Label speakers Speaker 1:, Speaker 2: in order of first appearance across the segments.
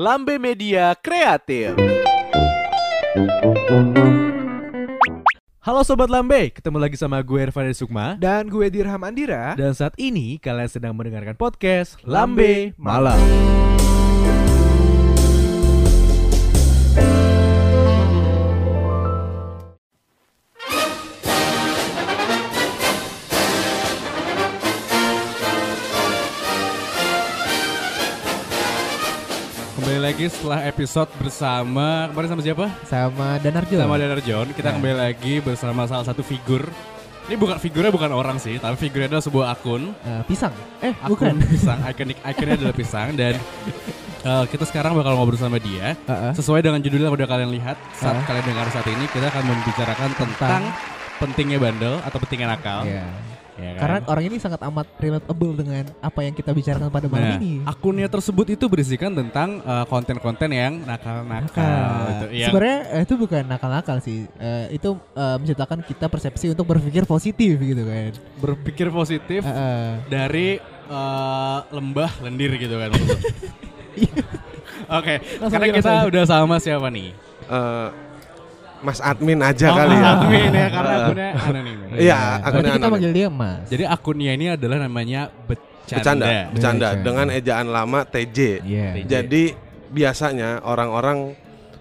Speaker 1: Lambe Media Kreatif. Halo Sobat Lambe, ketemu lagi sama gue Irfan Sukma.
Speaker 2: Dan gue Dirham Andira.
Speaker 1: Dan saat ini kalian sedang mendengarkan podcast Lambe Malam. Kembali lagi setelah episode bersama Kemarin sama siapa?
Speaker 2: Sama Danarjo
Speaker 1: Sama Danar John Kita
Speaker 2: Ya.
Speaker 1: kembali lagi bersama salah satu figur Ini bukan figurnya bukan orang sih Tapi figurnya adalah sebuah akun
Speaker 2: Eh, Pisang Eh
Speaker 1: akun
Speaker 2: bukan
Speaker 1: pisang ikonik ikonnya adalah pisang dan eh, kita sekarang bakal ngobrol sama dia
Speaker 2: Heeh.
Speaker 1: sesuai dengan judulnya yang udah kalian lihat saat
Speaker 2: Heeh.
Speaker 1: kalian dengar saat ini kita akan membicarakan tentang pentingnya bandel atau pentingnya nakal
Speaker 2: Iya.
Speaker 1: Ya kan?
Speaker 2: Karena orang ini sangat amat relatable dengan apa yang kita bicarakan pada malam
Speaker 1: Nah,
Speaker 2: ini
Speaker 1: akunnya tersebut itu berisikan tentang eh, konten-konten yang nakal-nakal
Speaker 2: Nakal.
Speaker 1: gitu. Yang-
Speaker 2: Sebenarnya eh, itu bukan nakal-nakal sih Eh, Itu eh, menciptakan kita persepsi untuk berpikir positif gitu kan
Speaker 1: berpikir positif
Speaker 2: Heeh.
Speaker 1: dari eh, lembah lendir gitu kan lu. Oke,
Speaker 2: Langsung
Speaker 1: sekarang
Speaker 2: aja,
Speaker 1: kita
Speaker 2: aja.
Speaker 1: udah sama siapa nih?
Speaker 3: Eh, Mas admin aja
Speaker 1: Oh,
Speaker 3: kali ya.
Speaker 1: admin ya karena akunnya anonim. ya.
Speaker 3: Iya, akunnya
Speaker 2: kita
Speaker 3: anonim.
Speaker 2: manggil dia mas
Speaker 1: Jadi akunnya ini adalah namanya bercanda.
Speaker 3: bercanda, bercanda
Speaker 2: Bercanda.
Speaker 3: dengan ejaan lama TJ.
Speaker 2: Iya
Speaker 1: TJ.
Speaker 3: Jadi biasanya orang-orang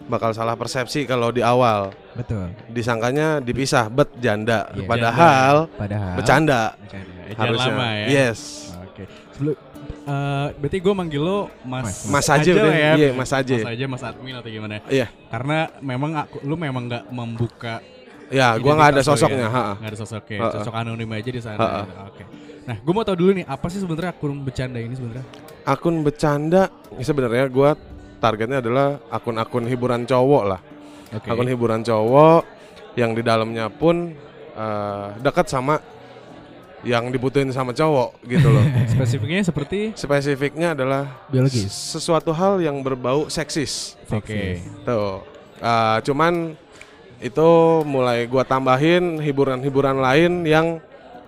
Speaker 3: bakal salah persepsi kalau di awal
Speaker 2: betul
Speaker 3: disangkanya dipisah bet janda,
Speaker 2: Iya.
Speaker 3: padahal
Speaker 2: Padahal
Speaker 3: bercanda
Speaker 1: Bercanda. Ejaan
Speaker 3: harusnya.
Speaker 1: lama ya.
Speaker 3: Yes.
Speaker 1: Oke. Sebelum eh, berarti gue manggil lo Mas.
Speaker 3: Mas aja udah,
Speaker 1: lah ya.
Speaker 3: iya, Mas aja.
Speaker 1: Mas aja Mas admin atau gimana?
Speaker 3: Iya.
Speaker 1: Karena memang aku, lu memang nggak membuka
Speaker 3: Ya, gua nggak ada
Speaker 1: lu
Speaker 3: sosoknya,
Speaker 1: ya?
Speaker 3: ha.
Speaker 1: Nggak ada sosoknya,
Speaker 3: Ha-ha.
Speaker 1: sosok anonim aja di sana.
Speaker 3: Ha-ha.
Speaker 1: Oke. Nah, gue mau tahu dulu nih, apa sih sebenarnya akun bercanda ini sebenarnya?
Speaker 3: Akun bercanda sebenarnya gua targetnya adalah akun-akun hiburan cowok lah.
Speaker 1: Oke.
Speaker 3: Akun hiburan cowok yang di dalamnya pun eh, dekat sama yang dibutuhin sama cowok gitu loh.
Speaker 1: Spesifiknya seperti
Speaker 3: Spesifiknya adalah
Speaker 2: Biologis
Speaker 3: sesuatu hal yang berbau seksis.
Speaker 1: Oke.
Speaker 3: Tuh. Eh, cuman itu mulai gua tambahin hiburan-hiburan lain yang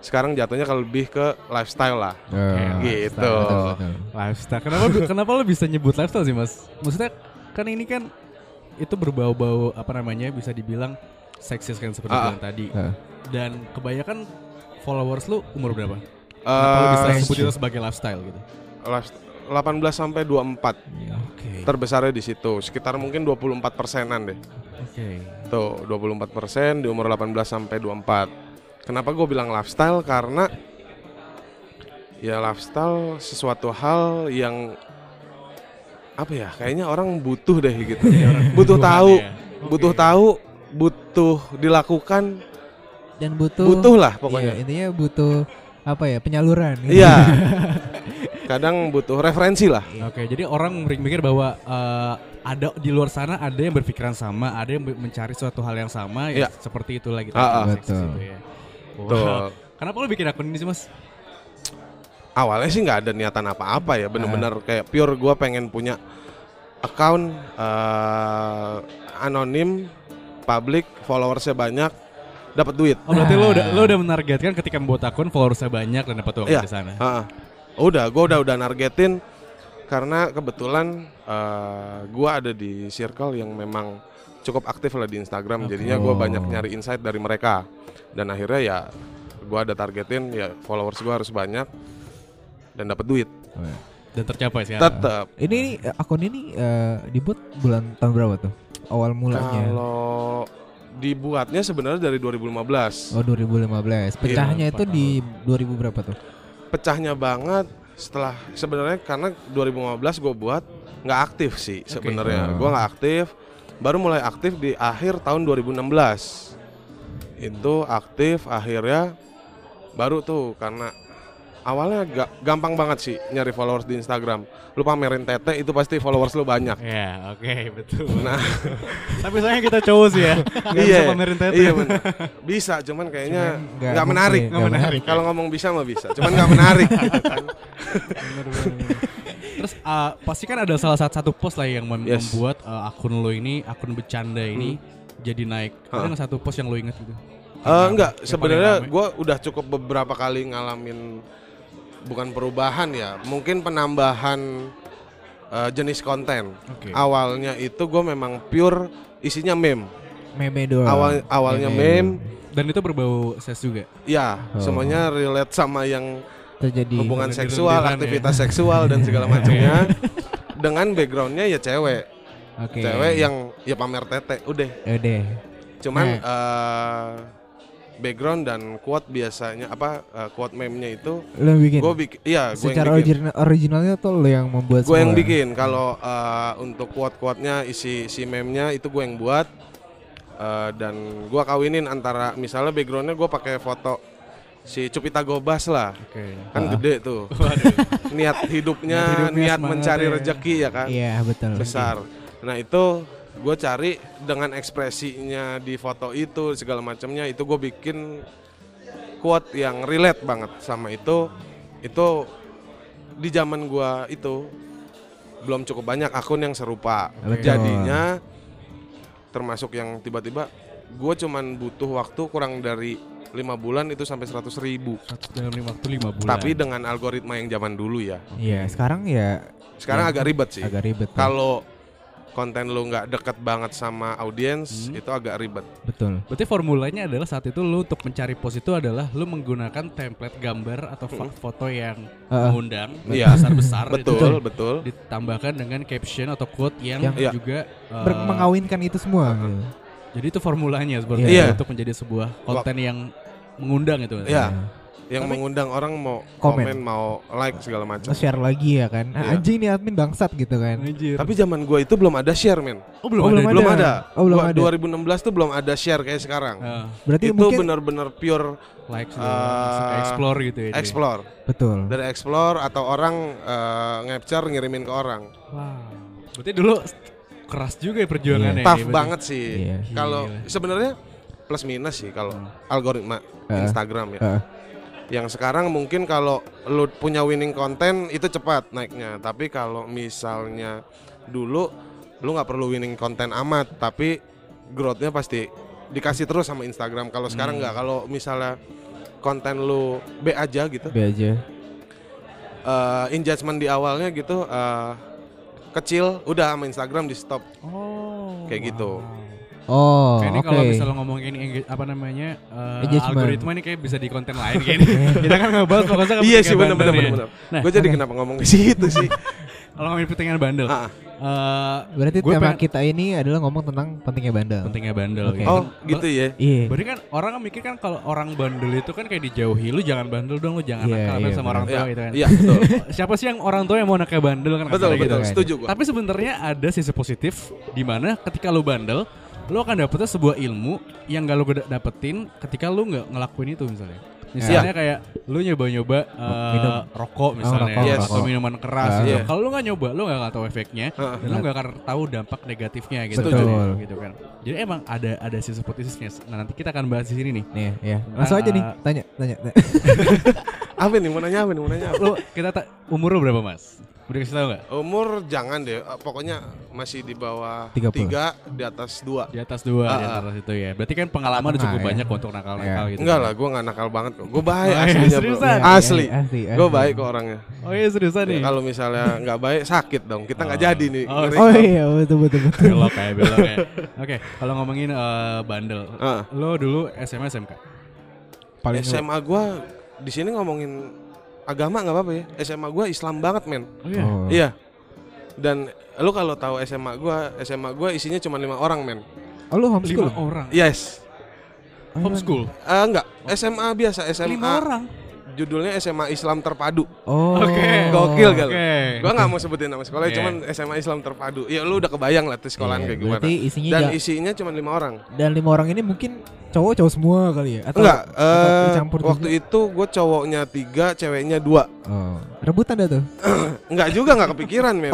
Speaker 3: sekarang jatuhnya kalau lebih ke lifestyle lah.
Speaker 2: Eh,
Speaker 3: Gitu.
Speaker 2: betul, betul.
Speaker 1: Lifestyle. Kenapa kenapa lo bisa nyebut lifestyle sih, Mas? Maksudnya kan ini kan itu berbau-bau apa namanya bisa dibilang seksis kan seperti bilang tadi.
Speaker 2: Ah.
Speaker 1: Dan kebanyakan followers lu umur berapa? Kenapa bisa sebut itu sebagai lifestyle gitu?
Speaker 3: life- 18 sampai 24
Speaker 1: Oke.
Speaker 3: terbesarnya di situ sekitar mungkin 24 persenan deh
Speaker 1: Oke.
Speaker 3: tuh 24 persen di umur 18 sampai 24 kenapa gue bilang lifestyle karena ya lifestyle sesuatu hal yang apa ya kayaknya orang butuh deh gitu butuh tahu
Speaker 1: ya.
Speaker 3: Butuh tahu butuh dilakukan
Speaker 2: Dan butuh
Speaker 3: butuh lah
Speaker 2: Iya,
Speaker 3: pokoknya
Speaker 2: intinya butuh apa ya penyaluran. gitu.
Speaker 3: iya kadang butuh referensi lah
Speaker 1: Oke, jadi orang berpikir bahwa eh, ada di luar sana ada yang berpikiran sama, ada yang mencari suatu hal yang sama, ya
Speaker 3: Iya.
Speaker 1: seperti itulah gitu.
Speaker 3: Ah, ah.
Speaker 2: Betul.
Speaker 1: itu ya. Wow. Kenapa lo bikin akun ini sih mas?
Speaker 3: awalnya sih nggak ada niatan apa-apa ya bener-bener kayak pure gue pengen punya account eh, anonim public followersnya banyak dapat duit
Speaker 1: Oh berarti lo
Speaker 2: Ah.
Speaker 1: udah lo udah menargetkan ketika membuat akun followersnya banyak dan dapat uang
Speaker 3: Iya.
Speaker 1: dari sana.
Speaker 3: Ha-ha. udah gue udah udah nargetin karena kebetulan eh, gue ada di circle yang memang cukup aktif lah di Instagram
Speaker 1: Oke.
Speaker 3: jadinya gue
Speaker 2: Oh.
Speaker 3: banyak nyari insight dari mereka dan akhirnya ya gue ada targetin ya followers gue harus banyak dan dapat duit
Speaker 1: Dan tercapai sih.
Speaker 3: tetap
Speaker 2: Ini eh, akun ini eh, dibuat bulan tahun berapa tuh? Awal mulanya.
Speaker 3: Kalau dibuatnya sebenarnya dari 2015.
Speaker 2: Oh 2015. Pecahnya
Speaker 1: Iya,
Speaker 2: itu
Speaker 1: empat
Speaker 2: di 2000 berapa tuh?
Speaker 3: Pecahnya banget setelah sebenarnya karena 2015 gue buat nggak aktif sih sebenarnya.
Speaker 2: Oh.
Speaker 3: Gue nggak aktif. Baru mulai aktif di akhir tahun 2016. Itu aktif akhirnya baru tuh karena awalnya ga, gampang banget sih nyari followers di Instagram. Lu pamerin tete itu pasti followers lu banyak.
Speaker 1: Ya, oke betul.
Speaker 3: Nah,
Speaker 1: Tapi sayangnya kita cowok sih ya. Nggak bisa
Speaker 3: iya,
Speaker 1: pamerin tete.
Speaker 3: iya bener. Bisa, cuman kayaknya
Speaker 2: Cuman nggak
Speaker 3: nggak menarik.
Speaker 2: nggak menarik.
Speaker 3: Kalau ngomong bisa mah bisa, cuman nggak menarik. gitu kan.
Speaker 1: Terus uh, pasti kan ada salah satu, satu post lah yang mem-
Speaker 3: Yes.
Speaker 1: membuat uh, akun lo ini, akun bercanda ini jadi naik. Ada nggak satu post yang lo inget gitu?
Speaker 3: Eh, enggak, sebenarnya gue udah cukup beberapa kali ngalamin bukan perubahan ya, mungkin penambahan eh, jenis konten.
Speaker 1: Oke.
Speaker 3: Awalnya itu gue memang pure isinya meme.
Speaker 2: Meme doang.
Speaker 3: Awal awalnya meme,
Speaker 1: Dan itu berbau ses juga.
Speaker 3: ya
Speaker 2: Oh.
Speaker 3: semuanya relate sama yang
Speaker 2: terjadi
Speaker 3: hubungan seksual,
Speaker 1: tidur-tiduran ya.
Speaker 3: aktivitas seksual dan segala macamnya. Dengan backgroundnya ya cewek,
Speaker 2: Oke.
Speaker 3: cewek yang ya pamer tete, udah.
Speaker 2: Udah.
Speaker 3: Cuman
Speaker 2: Nah.
Speaker 3: eh, background dan quote biasanya apa eh, quote meme-nya itu
Speaker 2: Lo yang bikin.
Speaker 3: gue bikin, iya gue yang bikin.
Speaker 2: original originalnya tuh lo yang membuat
Speaker 3: Gue yang bikin. Kalau eh, untuk quote-quote-nya isi si meme-nya itu gue yang buat Eh, dan gue kawinin antara misalnya backgroundnya gue pakai foto si Cupita Gobas lah,
Speaker 1: Oke.
Speaker 3: kan
Speaker 2: Ah.
Speaker 3: gede tuh. niat hidupnya,
Speaker 1: Niat hidupnya
Speaker 3: niat mencari
Speaker 1: ya.
Speaker 3: rezeki ya kan,
Speaker 2: Iya betul.
Speaker 3: besar. Nah itu gue cari dengan ekspresinya di foto itu segala macamnya itu gue bikin quote yang relate banget sama itu. Itu di zaman gue itu belum cukup banyak akun yang serupa.
Speaker 2: Betul.
Speaker 3: Jadinya termasuk yang tiba-tiba gue cuman butuh waktu kurang dari lima bulan itu sampai 100 ribu.
Speaker 1: Dalam lima waktu lima bulan.
Speaker 3: Tapi dengan algoritma yang zaman dulu ya.
Speaker 2: Iya sekarang ya
Speaker 3: Sekarang
Speaker 2: Ya,
Speaker 3: agak ribet sih.
Speaker 2: agak ribet. tuh.
Speaker 3: Kalau konten lu nggak deket banget sama audiens
Speaker 1: Hmm.
Speaker 3: itu agak ribet.
Speaker 2: betul.
Speaker 1: Berarti formulanya adalah saat itu lu untuk mencari post itu adalah lu menggunakan template gambar atau fa- foto yang
Speaker 2: Heeh.
Speaker 1: mengundang
Speaker 3: Iya.
Speaker 1: besar-besar gitu.
Speaker 3: Betul, betul.
Speaker 1: ditambahkan dengan caption atau quote yang,
Speaker 2: Yang-
Speaker 3: Iya.
Speaker 1: juga uh,
Speaker 2: Ber- mengawinkan itu semua. gitu.
Speaker 1: jadi itu formulanya seperti
Speaker 3: Iya.
Speaker 1: itu untuk menjadi sebuah konten yang mengundang itu
Speaker 3: Iya.
Speaker 2: Nah,
Speaker 3: Yang
Speaker 1: Tapi-
Speaker 3: mengundang orang mau
Speaker 2: Komen.
Speaker 3: komen, mau like segala macam.
Speaker 2: Nge-share lagi ya kan. Ah,
Speaker 3: Iya.
Speaker 2: Anjing nih admin bangsat gitu kan.
Speaker 1: Anjir.
Speaker 3: Tapi zaman gua itu belum ada share, men.
Speaker 1: oh belum
Speaker 2: Oh,
Speaker 1: ada.
Speaker 2: belum
Speaker 3: ada.
Speaker 2: Oh, belum
Speaker 3: Gua
Speaker 2: ada.
Speaker 3: 2016 tuh belum ada share kayak sekarang.
Speaker 1: Ah,
Speaker 2: Berarti
Speaker 3: itu
Speaker 2: mungkin
Speaker 3: benar-benar pure
Speaker 1: like
Speaker 3: Eh,
Speaker 1: explore gitu ya. dia.
Speaker 3: explore.
Speaker 2: betul.
Speaker 3: Dari explore atau orang eh, ngapture ngirimin ke orang.
Speaker 1: Wow. Berarti dulu keras juga ya perjuangannya.
Speaker 3: Tough
Speaker 1: ini, berarti.
Speaker 3: banget sih.
Speaker 2: Iya.
Speaker 3: Kalau
Speaker 1: Gila.
Speaker 3: sebenarnya plus minus sih kalau
Speaker 1: Hmm.
Speaker 3: algoritma
Speaker 2: Eh.
Speaker 3: Instagram ya.
Speaker 2: Heeh.
Speaker 3: Yang sekarang mungkin kalau lu punya winning konten itu cepat naiknya. Tapi kalau misalnya dulu lu nggak perlu winning konten amat, tapi growth-nya pasti dikasih terus sama Instagram. Kalau sekarang
Speaker 1: Hmm.
Speaker 3: nggak, kalau misalnya konten lu B aja gitu,
Speaker 2: Be aja.
Speaker 3: eh engagement di awalnya gitu eh, kecil, udah sama Instagram di stop.
Speaker 1: Oh.
Speaker 3: Kayak gitu.
Speaker 2: Oh,
Speaker 1: Kayak ini
Speaker 2: oke.
Speaker 1: kalau misalnya ngomongin apa namanya
Speaker 2: Engagement.
Speaker 1: algoritma ini kayak bisa di konten lain kayak ini. Kita kan ngebahas fokusnya ke
Speaker 3: Iya sih
Speaker 1: bandel ya.
Speaker 3: benar.
Speaker 1: Nah,
Speaker 3: Gue jadi kenapa ngomong ke situ sih?
Speaker 1: Kalau ngomongin pertanyaan bandel,
Speaker 3: Ah,
Speaker 1: eh,
Speaker 2: Berarti
Speaker 1: Gue
Speaker 2: tema
Speaker 1: pengen-
Speaker 2: kita ini adalah ngomong tentang pentingnya bandel.
Speaker 1: pentingnya bandel.
Speaker 2: Oke.
Speaker 1: gitu.
Speaker 3: oh gitu ya.
Speaker 2: Iya.
Speaker 1: Berarti kan orang kan mikir kan kalau orang bandel itu kan kayak dijauhi, lu jangan bandel dong, lu jangan
Speaker 2: Iya,
Speaker 1: nakal
Speaker 2: iya,
Speaker 1: sama
Speaker 2: benar.
Speaker 1: orang tua
Speaker 3: Iya,
Speaker 1: gitu kan.
Speaker 3: iya betul.
Speaker 1: Siapa sih yang orang tua yang mau nakal bandel kan
Speaker 3: betul
Speaker 1: gitu.
Speaker 3: betul.
Speaker 2: kan.
Speaker 3: Setuju gua.
Speaker 1: Tapi sebenarnya ada sisi positif di mana ketika lu bandel, lu akan dapetnya sebuah ilmu yang gak lu gede- dapetin ketika lu nggak ngelakuin itu misalnya. Misalnya kayak lu nyoba-nyoba eh,
Speaker 2: Minum.
Speaker 1: rokok misalnya
Speaker 2: rokok,
Speaker 3: Yes.
Speaker 1: atau minuman keras
Speaker 2: Ah.
Speaker 1: gitu. Kalau lu nggak nyoba, lu nggak akan tahu efeknya
Speaker 3: Heeh.
Speaker 1: dan lu nggak akan tahu dampak negatifnya gitu.
Speaker 3: Setuju.
Speaker 1: kan, gitu kan. Jadi emang ada ada sisi positifnya. Nah, nanti kita akan bahas di sini nih.
Speaker 2: Nih, ya. Langsung aja nih,
Speaker 1: Ah.
Speaker 2: tanya, tanya. tanya.
Speaker 3: Apa nih mau nanya apa nih mau nanya apa?
Speaker 1: Lu kita tak umur lu berapa, Mas? Udah kasih tahu nggak?
Speaker 3: Umur jangan deh, eh, pokoknya masih di bawah
Speaker 2: 30.
Speaker 3: tiga, di atas dua.
Speaker 1: Di atas dua, di
Speaker 3: Ah,
Speaker 1: atas itu ya. Berarti kan pengalaman udah cukup
Speaker 2: ya.
Speaker 1: banyak untuk nakal-nakal
Speaker 2: Iya.
Speaker 1: gitu.
Speaker 3: Enggak lah, gue nggak nakal banget kok. Gue baik
Speaker 1: Oh, iya,
Speaker 3: aslinya bro.
Speaker 2: Iya,
Speaker 3: Asli.
Speaker 2: iya, asli,
Speaker 3: Gue baik kok orangnya.
Speaker 1: Oh iya seriusan nih.
Speaker 3: Ya, kalau misalnya nggak baik sakit dong. Kita nggak
Speaker 1: Oh.
Speaker 3: jadi nih.
Speaker 1: Oh,
Speaker 2: Oh iya, betul betul betul.
Speaker 1: belok kayak belok kayak. Oke, kalau ngomongin eh, bandel,
Speaker 3: Ah,
Speaker 1: lo dulu SMA SMK.
Speaker 2: Paling
Speaker 3: SMA gue di sini ngomongin agama nggak apa-apa ya. SMA gue Islam banget men.
Speaker 1: Oh iya.
Speaker 2: Oh.
Speaker 3: Iya. Dan lu kalau tahu SMA gue, SMA gue isinya cuma lima orang men.
Speaker 2: Oh, lu homeschool?
Speaker 1: Lima orang.
Speaker 3: Yes.
Speaker 2: Oh,
Speaker 1: Homeschool.
Speaker 3: Eh enggak, SMA biasa, SMA.
Speaker 1: Lima orang.
Speaker 3: Judulnya SMA Islam Terpadu.
Speaker 2: Oh.
Speaker 1: Oke.
Speaker 3: Gokil gak lu?
Speaker 1: Oke.
Speaker 3: Gua nggak mau sebutin nama sekolahnya,
Speaker 1: Iya.
Speaker 3: cuman SMA Islam Terpadu. Ya lu udah kebayang lah tuh sekolahan
Speaker 2: Iya,
Speaker 3: kayak gimana.
Speaker 2: Isinya
Speaker 3: Dan
Speaker 2: ja-
Speaker 3: isinya cuma lima orang.
Speaker 2: dan lima orang ini mungkin cowok-cowok semua kali ya? Atau
Speaker 3: Enggak,
Speaker 2: atau dicampur
Speaker 3: waktu
Speaker 2: juga?
Speaker 3: itu gue cowoknya tiga, ceweknya dua.
Speaker 2: Oh. Rebutan dah tuh.
Speaker 3: Enggak juga, nggak kepikiran men.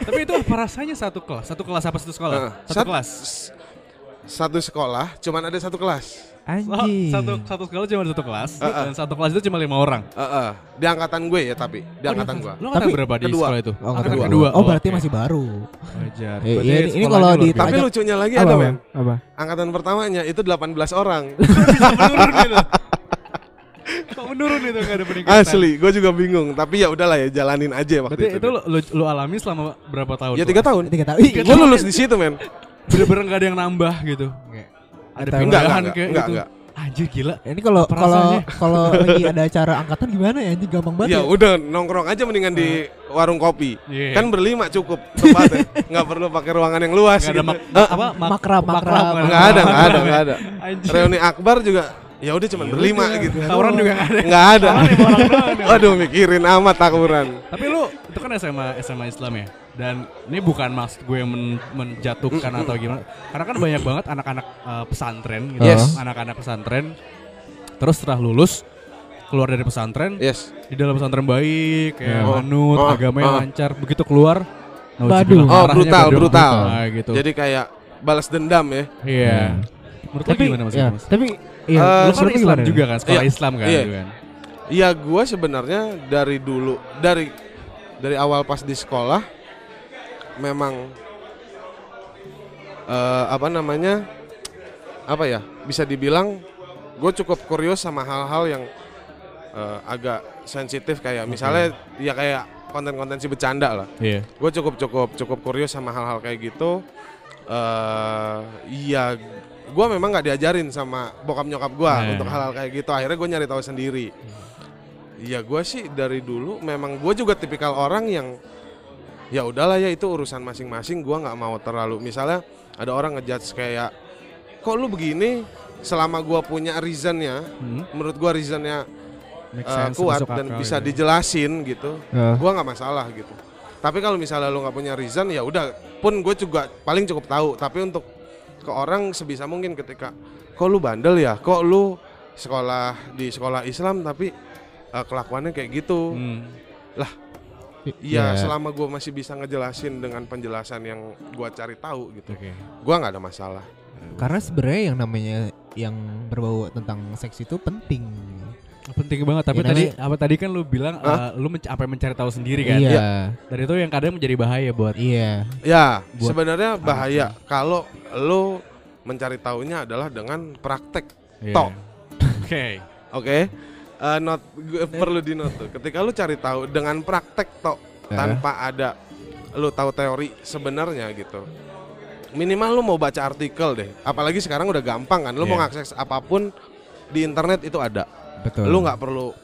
Speaker 1: Tapi itu apa rasanya satu kelas? Satu kelas apa satu sekolah?
Speaker 3: Eh,
Speaker 1: satu
Speaker 3: sat-
Speaker 1: kelas.
Speaker 3: Satu sekolah, cuman ada satu kelas.
Speaker 1: Oh,
Speaker 2: Anjing.
Speaker 1: satu satu sekolah cuma satu kelas
Speaker 3: Ah, ah.
Speaker 1: dan satu kelas itu cuma lima orang.
Speaker 3: Eh, eh, di angkatan gue ya tapi, di angkatan gue.
Speaker 1: Lo angkatan
Speaker 2: Tapi
Speaker 1: berapa di
Speaker 3: kedua.
Speaker 1: sekolah itu?
Speaker 2: Oh,
Speaker 1: angkatan
Speaker 2: kedua.
Speaker 1: kedua.
Speaker 2: Oh, berarti
Speaker 1: oke.
Speaker 2: masih baru.
Speaker 1: Wajar.
Speaker 2: Eh, iya, ini- ini kalau di-.
Speaker 3: Tapi lucunya lagi
Speaker 2: apa,
Speaker 3: ada men.
Speaker 2: Apa?
Speaker 3: Angkatan pertamanya itu 18 orang.
Speaker 1: bisa menurun gitu. Kok menurun itu nggak ada peningkatan?
Speaker 3: Asli, gue juga bingung. Tapi ya udahlah ya, jalanin aja waktu
Speaker 1: Berarti
Speaker 3: itu.
Speaker 1: itu lo, lo, lo alami selama berapa tahun?
Speaker 3: ya tiga tahun.
Speaker 2: Tiga tahun.
Speaker 3: Gue lulus di situ men.
Speaker 1: Bener-bener nggak ada yang nambah gitu. Ada pindahan
Speaker 3: Enggak, enggak,
Speaker 1: kayak
Speaker 3: enggak,
Speaker 1: gitu.
Speaker 3: enggak.
Speaker 1: Anjir gila.
Speaker 2: Ini kalau kalau
Speaker 1: rasanya?
Speaker 2: kalau lagi ada acara angkatan gimana ya? Ini gampang banget.
Speaker 3: Ya
Speaker 2: Ya,
Speaker 3: udah nongkrong aja mendingan di warung kopi.
Speaker 1: Iya.
Speaker 3: Kan berlima cukup tempatnya. Nggak perlu pakai ruangan yang luas.
Speaker 1: Ada
Speaker 3: gitu.
Speaker 1: mak
Speaker 3: Eh,
Speaker 1: apa mak
Speaker 2: makrab, makrab.
Speaker 1: nggak
Speaker 3: Nggak ada, nggak ada, nggak ada.
Speaker 1: Anjir.
Speaker 3: Reuni akbar juga ya udah cuma berlima gitu.
Speaker 1: Tawuran juga nggak ada.
Speaker 3: Nggak ada. Waduh mikirin amat takuran.
Speaker 1: Tapi lu itu kan SMA SMA Islam ya. Dan ini bukan maksud gue men- menjatuhkan atau gimana. Karena kan banyak banget anak-anak uh, pesantren gitu.
Speaker 3: Yes.
Speaker 1: Anak-anak pesantren terus setelah lulus keluar dari pesantren
Speaker 3: Yes.
Speaker 1: di dalam pesantren baik kayak
Speaker 3: Oh.
Speaker 1: manut
Speaker 3: Oh.
Speaker 1: agamanya
Speaker 3: Oh.
Speaker 1: lancar begitu keluar
Speaker 2: Badu.
Speaker 3: Oh brutal,
Speaker 1: badu.
Speaker 3: brutal.
Speaker 1: Nah, gitu
Speaker 3: Jadi kayak balas dendam ya.
Speaker 1: iya menurut lo
Speaker 2: Tapi
Speaker 1: gimana mas,
Speaker 2: ya,
Speaker 1: Mas?
Speaker 2: tapi iya,
Speaker 3: Eh,
Speaker 1: lu kan
Speaker 2: menurut
Speaker 1: Islam
Speaker 2: gimana?
Speaker 1: juga kan sekolah
Speaker 3: Iya.
Speaker 1: Islam kan,
Speaker 3: Iya.
Speaker 1: kan?
Speaker 3: Iya gue sebenarnya dari dulu dari dari awal pas di sekolah memang eh, apa namanya apa ya bisa dibilang gue cukup kurios sama hal-hal yang eh, agak sensitif kayak misalnya ya kayak konten-konten si bercanda lah.
Speaker 1: Iya.
Speaker 3: Gue cukup cukup cukup kurios sama hal-hal kayak gitu. Eh iya gue memang nggak diajarin sama bokap nyokap gue
Speaker 1: Nah.
Speaker 3: untuk hal-hal kayak gitu. Akhirnya gue nyari tahu sendiri. Iya gue sih dari dulu memang gue juga tipikal orang yang ya udahlah ya itu urusan masing-masing. Gue nggak mau terlalu misalnya ada orang ngejudge kayak kok lu begini? Selama gue punya reasonnya
Speaker 1: Hmm,
Speaker 3: menurut gue reasonnya
Speaker 1: sense,
Speaker 3: kuat dan
Speaker 1: akal
Speaker 3: bisa
Speaker 1: gitu.
Speaker 3: dijelasin gitu
Speaker 2: Ya.
Speaker 3: gua nggak masalah gitu. Tapi kalau misalnya lu nggak punya reason ya udah. Pun gue juga paling cukup tahu. Tapi untuk ke orang sebisa mungkin ketika kok lu bandel ya? Kok lu sekolah di sekolah Islam tapi eh, kelakuannya kayak gitu?
Speaker 1: Hmm.
Speaker 3: Iya,
Speaker 2: Ya.
Speaker 3: selama gue masih bisa ngejelasin dengan penjelasan yang gua cari tahu gitu,
Speaker 1: Oke.
Speaker 3: gua nggak ada masalah.
Speaker 2: Karena sebenarnya yang namanya yang berbau tentang seks itu penting.
Speaker 1: Penting banget. Tapi
Speaker 2: Ya,
Speaker 1: tadi
Speaker 2: namanya-
Speaker 1: apa tadi kan lu bilang
Speaker 3: Hah?
Speaker 1: eh, lu menc- apa mencari tahu sendiri kan?
Speaker 2: Iya.
Speaker 1: Dan itu yang kadang menjadi bahaya buat
Speaker 2: Iya.
Speaker 3: Ya,
Speaker 2: Buat
Speaker 3: sebenarnya bahaya kalau lu mencari tahunya adalah dengan praktek.
Speaker 1: Iya.
Speaker 3: Tok.
Speaker 1: Oke.
Speaker 3: Oke, Eh, not gue perlu di note tuh. Ketika lu cari tahu dengan praktek tok
Speaker 2: Ya.
Speaker 3: tanpa ada lu tahu teori sebenarnya gitu. Minimal lu mau baca artikel deh. Apalagi sekarang udah gampang kan. Lu mau
Speaker 1: Iya.
Speaker 3: ngakses apa pun di internet itu ada.
Speaker 2: Betul.
Speaker 3: Lu nggak perlu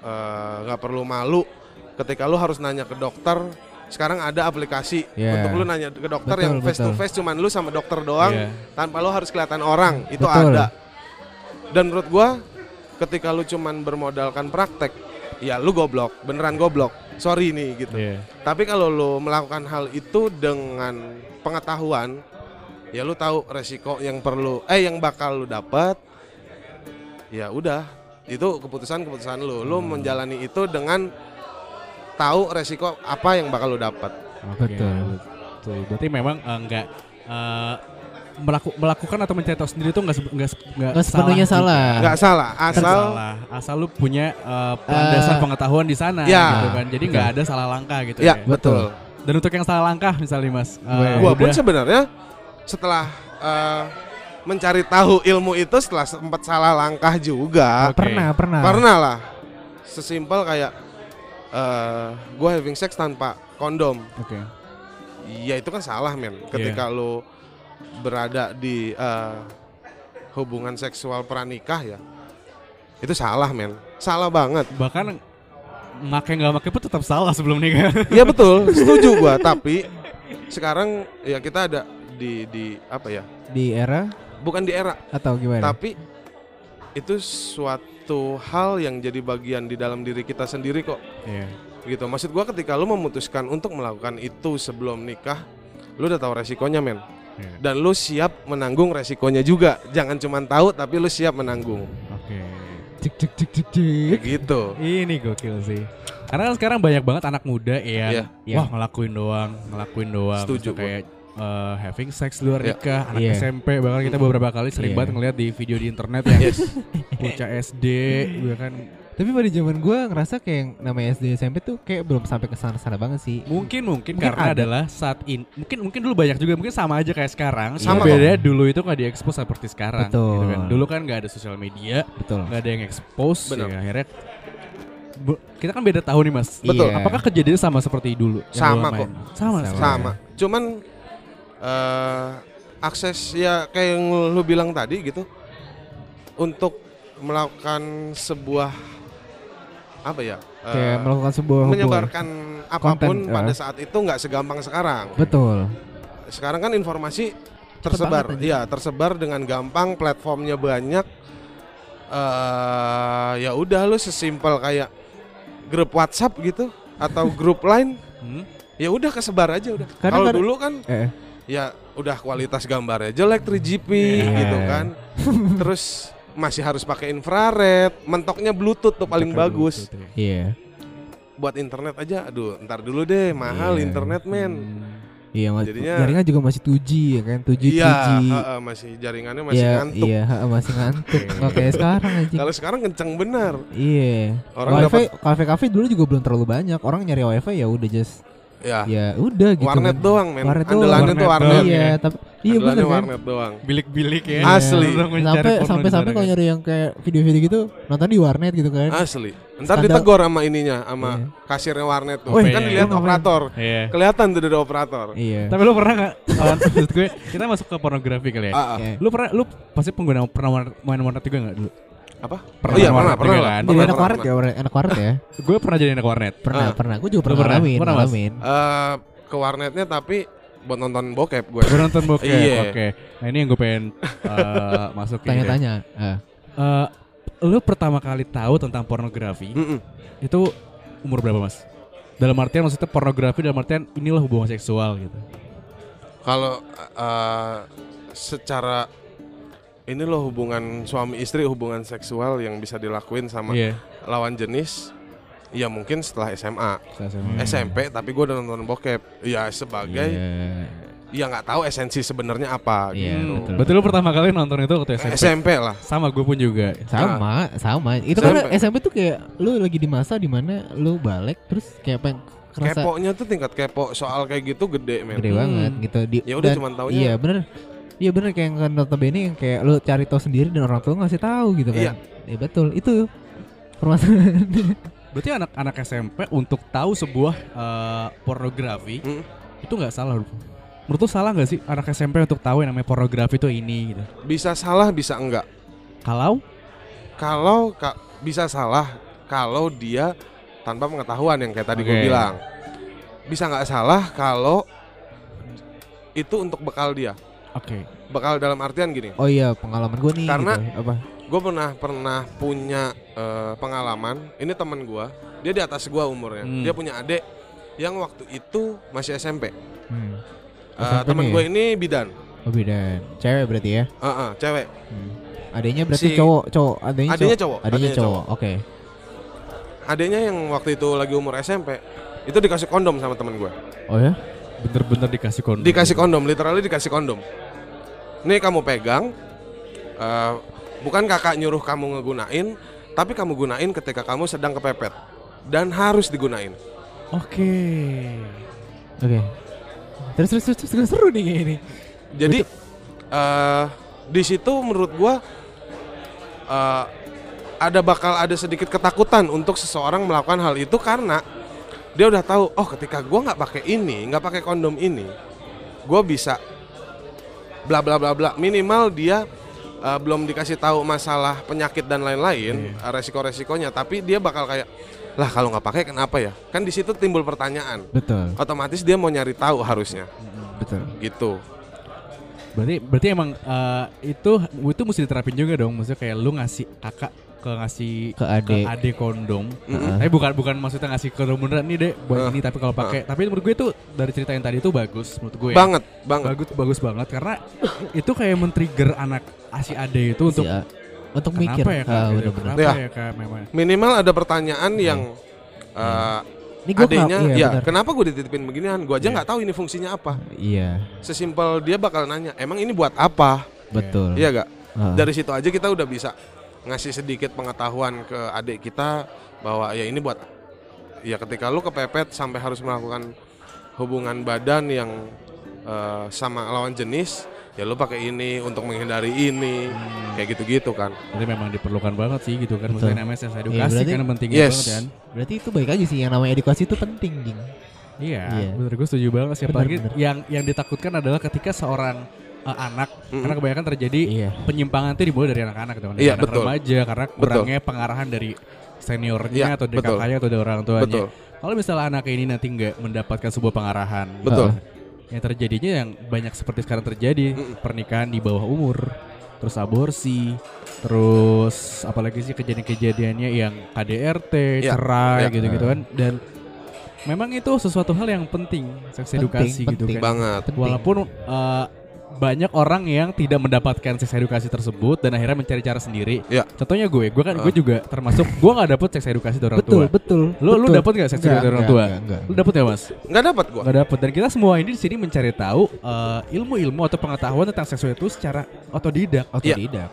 Speaker 3: eh, nggak perlu malu ketika lu harus nanya ke dokter. Sekarang ada aplikasi
Speaker 2: Iya.
Speaker 3: untuk lu nanya ke dokter
Speaker 2: Betul,
Speaker 3: yang face to
Speaker 2: betul.
Speaker 3: face cuman lu sama dokter doang
Speaker 1: Iya.
Speaker 3: tanpa lu harus kelihatan orang. Itu
Speaker 2: Betul.
Speaker 3: ada. Dan menurut gua ketika lu cuman bermodalkan praktek, ya lu goblok, beneran goblok. Sorry nih gitu.
Speaker 1: Iya.
Speaker 3: Tapi kalau lu melakukan hal itu dengan pengetahuan, ya lu tahu resiko yang perlu eh yang bakal lu dapat. Ya udah, itu keputusan-keputusan lu. Lu
Speaker 1: Hmm.
Speaker 3: menjalani itu dengan tahu resiko apa yang bakal lu dapat.
Speaker 1: Oke,
Speaker 2: Betul.
Speaker 1: betul. Berarti memang eh, enggak eh, melaku- melakukan atau mencari tahu sendiri itu enggak se- enggak se- enggak
Speaker 2: Nggak sepenuhnya salah.
Speaker 3: Nggak salah,
Speaker 1: Nggak
Speaker 3: asal
Speaker 1: salah. Asal lu punya eh, landasan
Speaker 2: Eh,
Speaker 1: pengetahuan di sana
Speaker 3: ya,
Speaker 1: gitu kan. Jadi nggak ada salah langkah gitu
Speaker 3: ya
Speaker 1: ya.
Speaker 3: betul.
Speaker 1: Dan untuk yang salah langkah misalnya Mas, eh,
Speaker 3: Gua pun sebenarnya setelah eh, mencari tahu ilmu itu setelah sempat salah langkah juga.
Speaker 1: Oke.
Speaker 2: Pernah, pernah.
Speaker 3: Pernah lah. Sesimpel kayak eh gue having sex tanpa kondom.
Speaker 1: Oke.
Speaker 3: Iya itu kan salah men. Ketika lu berada di eh, hubungan seksual pranikah ya. Itu salah men. Salah banget.
Speaker 1: Bahkan make nggak make pun tetap salah sebelum nikah.
Speaker 3: Iya betul, setuju gua. Tapi sekarang ya kita ada di di apa ya?
Speaker 2: Di era
Speaker 3: Bukan di era
Speaker 2: atau gimana?
Speaker 3: Tapi itu suatu hal yang jadi bagian di dalam diri kita sendiri kok.
Speaker 1: Iya.
Speaker 3: Gitu. Maksud gua ketika lu memutuskan untuk melakukan itu sebelum nikah, lu udah tahu resikonya, men. Dan lu siap menanggung resikonya juga. Jangan cuma tahu tapi lu siap menanggung.
Speaker 1: Oke.
Speaker 2: Cik cik cik cik cik.
Speaker 3: Kayak gitu.
Speaker 1: Ini gokil sih. Karena kan sekarang banyak banget anak muda yang
Speaker 3: Iya.
Speaker 1: wah ngelakuin doang, ngelakuin doang.
Speaker 3: Setuju
Speaker 1: kayak eh, having sex luar
Speaker 3: Iya.
Speaker 1: nikah, anak
Speaker 2: Iya.
Speaker 1: SMP bahkan kita beberapa kali sering
Speaker 2: Iya.
Speaker 1: banget ngeliat di video di internet yang
Speaker 3: Yes.
Speaker 1: bocah SD, bahkan
Speaker 2: Tapi pada zaman gue ngerasa kayak namanya SD SMP tuh kayak belum sampai ke sana-sana banget sih.
Speaker 1: Mungkin mungkin,
Speaker 2: Mungkin
Speaker 1: karena
Speaker 2: ada.
Speaker 1: adalah saat ini mungkin mungkin dulu banyak juga mungkin sama aja kayak sekarang.
Speaker 3: Sama
Speaker 1: Cuma bedanya dulu itu nggak diekspos seperti sekarang.
Speaker 2: Betul.
Speaker 1: gitu kan. Dulu kan nggak ada sosial media,
Speaker 2: Betul.
Speaker 1: nggak ada yang expose.
Speaker 3: Benar.
Speaker 1: Ya, akhirnya bu- kita kan beda tahun nih mas.
Speaker 3: Betul.
Speaker 2: Iya.
Speaker 1: Apakah kejadiannya sama seperti dulu? yang
Speaker 3: Sama kok.
Speaker 1: Sama.
Speaker 2: Sama.
Speaker 3: sama cuman eh, akses ya kayak yang lu bilang tadi gitu untuk melakukan sebuah apa ya eh,
Speaker 2: Kayak melakukan sebuah
Speaker 3: menyebarkan apa pun
Speaker 2: Konten,
Speaker 3: pada
Speaker 2: eh.
Speaker 3: saat itu nggak segampang sekarang
Speaker 2: Betul.
Speaker 3: sekarang kan informasi tersebar
Speaker 2: banget, anjing.
Speaker 3: ya tersebar dengan gampang platformnya banyak eh ya udah lu sesimpel kayak grup WhatsApp gitu atau grup lain
Speaker 1: Hmm?
Speaker 3: ya udah kesebar aja udah kalau
Speaker 2: kan-
Speaker 3: dulu kan
Speaker 2: Eh,
Speaker 3: ya udah kualitas gambarnya jelek 3GP
Speaker 2: Iya.
Speaker 3: gitu kan terus masih harus pakai infrared mentoknya bluetooth tuh paling bagus
Speaker 1: ya.
Speaker 2: iya.
Speaker 3: buat internet aja aduh ntar dulu deh mahal
Speaker 2: Iya.
Speaker 3: internet men
Speaker 1: Hmm.
Speaker 2: Iya,
Speaker 3: Jadinya-
Speaker 2: jaringan juga masih 2G ya kan, 2G,
Speaker 3: iya
Speaker 2: 3G.
Speaker 3: heeh, masih jaringannya masih
Speaker 2: Iya,
Speaker 3: ngantuk
Speaker 2: iya, ha, masih ngantuk. Kayak sekarang aja.
Speaker 3: kalau sekarang kenceng bener
Speaker 2: Iya.
Speaker 3: Orang
Speaker 2: wifi, kafe-kafe dulu juga belum terlalu banyak. Orang nyari wifi ya udah just
Speaker 3: ya
Speaker 2: ya udah gitu.
Speaker 3: warnet
Speaker 2: kan.
Speaker 3: doang men
Speaker 2: Warnet
Speaker 3: andalannya
Speaker 2: doang.
Speaker 3: tuh
Speaker 1: Warnet
Speaker 3: warnet
Speaker 1: doang.
Speaker 2: Iya,
Speaker 1: ya.
Speaker 2: tapi iya bener kan.
Speaker 3: warnet doang
Speaker 1: Bilik-bilik ya.
Speaker 3: Asli.
Speaker 2: Sampai sampai sampai kalau nyari yang kayak video-video gitu nonton di warnet gitu kan.
Speaker 3: asli ntar
Speaker 2: Standar-
Speaker 3: ditegur sama ininya sama
Speaker 2: Iya.
Speaker 3: kasirnya warnet tuh
Speaker 1: Woi,
Speaker 3: kan
Speaker 1: iya,
Speaker 3: dilihat
Speaker 2: ngapain?
Speaker 3: operator
Speaker 1: Iya.
Speaker 3: kelihatan tuh dari operator
Speaker 2: Iya.
Speaker 1: Tapi lu pernah nggak? maksud gue kita masuk ke pornografi kali ya.
Speaker 3: Ah, ah.
Speaker 2: Iya.
Speaker 1: Lu pernah lu pasti pengguna pernah main warnet juga nggak dulu?
Speaker 3: Apa
Speaker 1: Pernah
Speaker 3: Oh iya pernah
Speaker 1: warnet
Speaker 3: pernah lah.
Speaker 1: kan?
Speaker 3: Pernah,
Speaker 2: anak
Speaker 3: pernah,
Speaker 2: warnet ya, warnet- anak warnet ya.
Speaker 1: Gue pernah jadi anak warnet.
Speaker 2: Pernah,
Speaker 3: Ah.
Speaker 2: pernah. Gue juga pernah
Speaker 1: pernah?
Speaker 2: ngalamin,
Speaker 1: Pernah,
Speaker 2: ngalamin.
Speaker 3: Eh, ke warnetnya tapi buat nonton bokep gue.
Speaker 1: Gue nonton bokep.
Speaker 3: Iya.
Speaker 1: Oke. Nah ini yang gue pengen uh, masukin.
Speaker 2: Tanya-tanya. Ah.
Speaker 1: Eh, lu pertama kali tahu tentang pornografi
Speaker 3: Mm-mm.
Speaker 1: itu umur berapa mas? Dalam artian maksudnya pornografi dalam artian inilah hubungan seksual gitu.
Speaker 3: Kalau eh, secara ini loh hubungan suami istri hubungan seksual yang bisa dilakuin sama
Speaker 1: Iya.
Speaker 3: lawan jenis. Ya mungkin setelah SMA,
Speaker 1: Saya sama.
Speaker 3: SMP, tapi gue udah nonton bokep. Ya sebagai,
Speaker 2: Iya.
Speaker 3: ya nggak tahu esensi sebenarnya apa.
Speaker 2: Iya,
Speaker 3: gitu.
Speaker 2: betul.
Speaker 1: Berarti lu pertama kali nonton itu waktu SMP?
Speaker 3: SMP lah.
Speaker 1: Sama gue pun juga.
Speaker 2: Sama, sama. Itu kan
Speaker 3: SMP.
Speaker 2: SMP tuh kayak lu lagi di masa di mana lu balik terus kayak pengen kerasa
Speaker 3: Keponya tuh tingkat kepo soal kayak gitu gede men.
Speaker 2: gede
Speaker 1: Hmm.
Speaker 2: banget gitu. Di,
Speaker 3: Ya udah cuman taunya.
Speaker 2: Iya bener. Iya bener kayak yang notabene yang kayak lu cari tahu sendiri dan orang tua ngasih tahu gitu kan.
Speaker 3: Iya.
Speaker 2: Iya betul itu permasalahan.
Speaker 1: Berarti anak-anak SMP untuk tahu sebuah eh, pornografi
Speaker 3: Mm.
Speaker 1: itu nggak salah. Bro. Menurut lu salah nggak sih anak SMP untuk tahu yang namanya pornografi itu ini gitu?
Speaker 3: Bisa salah, bisa enggak.
Speaker 1: Kalau
Speaker 3: Kalau ka- bisa salah kalau dia tanpa pengetahuan yang kayak tadi gue
Speaker 1: Oke.
Speaker 3: bilang. Bisa nggak salah kalau itu untuk bekal dia.
Speaker 1: Oke.
Speaker 3: Bekal dalam artian gini.
Speaker 2: oh iya pengalaman gue nih.
Speaker 3: Karena-
Speaker 2: gitu. apa?
Speaker 3: Gue pernah pernah punya eh, pengalaman. Ini teman gue. Dia di atas gue umurnya.
Speaker 1: Hmm.
Speaker 3: Dia punya adik yang waktu itu masih SMP.
Speaker 2: Hmm.
Speaker 3: Eh,
Speaker 2: SMP
Speaker 3: teman gue
Speaker 2: ya?
Speaker 3: ini bidan.
Speaker 2: Oh beda. Cewek berarti ya.
Speaker 3: Eh, eh, cewek.
Speaker 2: Hmm. Adanya berarti
Speaker 3: Si-
Speaker 2: cowok, cowok. Adanya,
Speaker 3: Adanya
Speaker 2: cowok.
Speaker 3: cowok.
Speaker 2: Adanya
Speaker 3: adanya
Speaker 2: cowok. Oke.
Speaker 3: Adiknya yang waktu itu lagi umur SMP itu dikasih kondom sama teman gue.
Speaker 2: Oh ya?
Speaker 1: Bener-bener dikasih kondom.
Speaker 3: Dikasih kondom, literally dikasih kondom. Nih kamu pegang, eh, bukan kakak nyuruh kamu ngegunain, tapi kamu gunain ketika kamu sedang kepepet dan harus digunain.
Speaker 1: Oke.
Speaker 2: Oke. Terus terus terus, terus, terus seru nih ini.
Speaker 3: Jadi eh di situ menurut gua eh, ada bakal ada sedikit ketakutan untuk seseorang melakukan hal itu karena dia udah tahu oh ketika gua nggak pakai ini, nggak pakai kondom ini, gua bisa bla bla bla bla. Minimal dia eh, belum dikasih tahu masalah penyakit dan lain-lain eh, resiko-resikonya. Tapi dia bakal kayak lah kalau nggak pakai kenapa ya? Kan di situ timbul pertanyaan.
Speaker 2: Betul.
Speaker 3: otomatis dia mau nyari tahu harusnya.
Speaker 2: Betul.
Speaker 3: gitu.
Speaker 1: Berarti berarti emang eh, itu itu mesti diterapin juga dong. Maksudnya kayak lu ngasih kakak ke ngasih
Speaker 2: Ke adik.
Speaker 1: ade kondom.
Speaker 3: Mm-mm.
Speaker 1: Tapi bukan bukan maksudnya ngasih kondom beneran nih deh buat
Speaker 3: Eh,
Speaker 1: ini tapi kalau pakai. Tapi menurut gue itu dari cerita yang tadi itu bagus menurut gue. ya.
Speaker 3: banget banget
Speaker 1: Bagus bagus banget karena itu kayak men-trigger anak si ade itu untuk
Speaker 2: Si A- untuk
Speaker 1: kenapa
Speaker 2: mikir.
Speaker 1: ya kak? Gitu.
Speaker 2: bener-bener.
Speaker 1: Kenapa
Speaker 3: Ya.
Speaker 1: ya kak memang?
Speaker 3: minimal ada pertanyaan yang eh,
Speaker 2: Ini gue
Speaker 3: adanya
Speaker 2: iya,
Speaker 3: ya
Speaker 2: bener.
Speaker 3: kenapa gue dititipin beginian gue aja
Speaker 1: Iya.
Speaker 3: nggak tahu ini fungsinya apa
Speaker 2: Iya,
Speaker 3: sesimpel dia bakal nanya emang ini buat apa
Speaker 2: betul.
Speaker 3: iya gak
Speaker 2: Ah.
Speaker 3: dari situ aja kita udah bisa ngasih sedikit pengetahuan ke adik kita bahwa ya ini buat ya ketika lu kepepet sampai harus melakukan hubungan badan yang eh, sama lawan jenis ya lu pakai ini untuk menghindari ini kayak gitu-gitu kan
Speaker 1: Jadi memang diperlukan banget sih gitu kan. Maksudnya namanya
Speaker 2: Iya,
Speaker 1: edukasi
Speaker 2: berarti-
Speaker 1: kan pentingnya
Speaker 3: Yes.
Speaker 1: banget kan.
Speaker 2: Berarti itu baik aja sih yang namanya edukasi itu penting, Jing.
Speaker 1: Iya,
Speaker 2: Iya.
Speaker 1: bener gue setuju banget sih.
Speaker 2: Bener,
Speaker 1: Apalagi
Speaker 2: bener.
Speaker 1: yang yang ditakutkan adalah ketika seorang uh, anak,
Speaker 3: Mm-mm.
Speaker 1: karena kebanyakan terjadi
Speaker 2: Iya.
Speaker 1: penyimpangan itu dimulai dari anak-anak gitu kan, dari
Speaker 3: Iya,
Speaker 1: anak
Speaker 3: betul.
Speaker 1: remaja karena kurangnya pengarahan dari seniornya
Speaker 3: Iya,
Speaker 1: atau dari
Speaker 3: betul.
Speaker 1: kakaknya atau dari orang tuanya.
Speaker 3: betul
Speaker 1: Kalau misalnya anak ini nanti nggak mendapatkan sebuah pengarahan,
Speaker 3: betul
Speaker 1: yang terjadinya yang banyak seperti sekarang terjadi
Speaker 3: Mm-mm.
Speaker 1: pernikahan di bawah umur, terus aborsi, terus apalagi sih kejadian-kejadiannya yang KDRT,
Speaker 3: Ya,
Speaker 1: cerai
Speaker 3: ya.
Speaker 1: gitu-gitu kan dan memang itu sesuatu hal yang penting seks edukasi gitu
Speaker 2: penting.
Speaker 1: kan.
Speaker 3: banget.
Speaker 1: Walaupun uh, banyak orang yang tidak mendapatkan seks edukasi tersebut dan akhirnya mencari cara sendiri.
Speaker 3: Ya.
Speaker 1: Contohnya gue, gue kan gue
Speaker 3: Ah.
Speaker 1: juga termasuk gue nggak dapet seks edukasi dari orang
Speaker 2: betul,
Speaker 1: tua.
Speaker 2: betul.
Speaker 1: Lu lu
Speaker 2: betul.
Speaker 1: dapet gak seks
Speaker 2: Enggak,
Speaker 1: edukasi dari orang tua?
Speaker 2: enggak, enggak.
Speaker 1: Lu dapet ya mas?
Speaker 3: nggak dapat gua
Speaker 1: Gak dapet dan kita semua ini di sini mencari tahu uh, ilmu-ilmu atau pengetahuan tentang seksual itu secara otodidak
Speaker 2: Otodidak.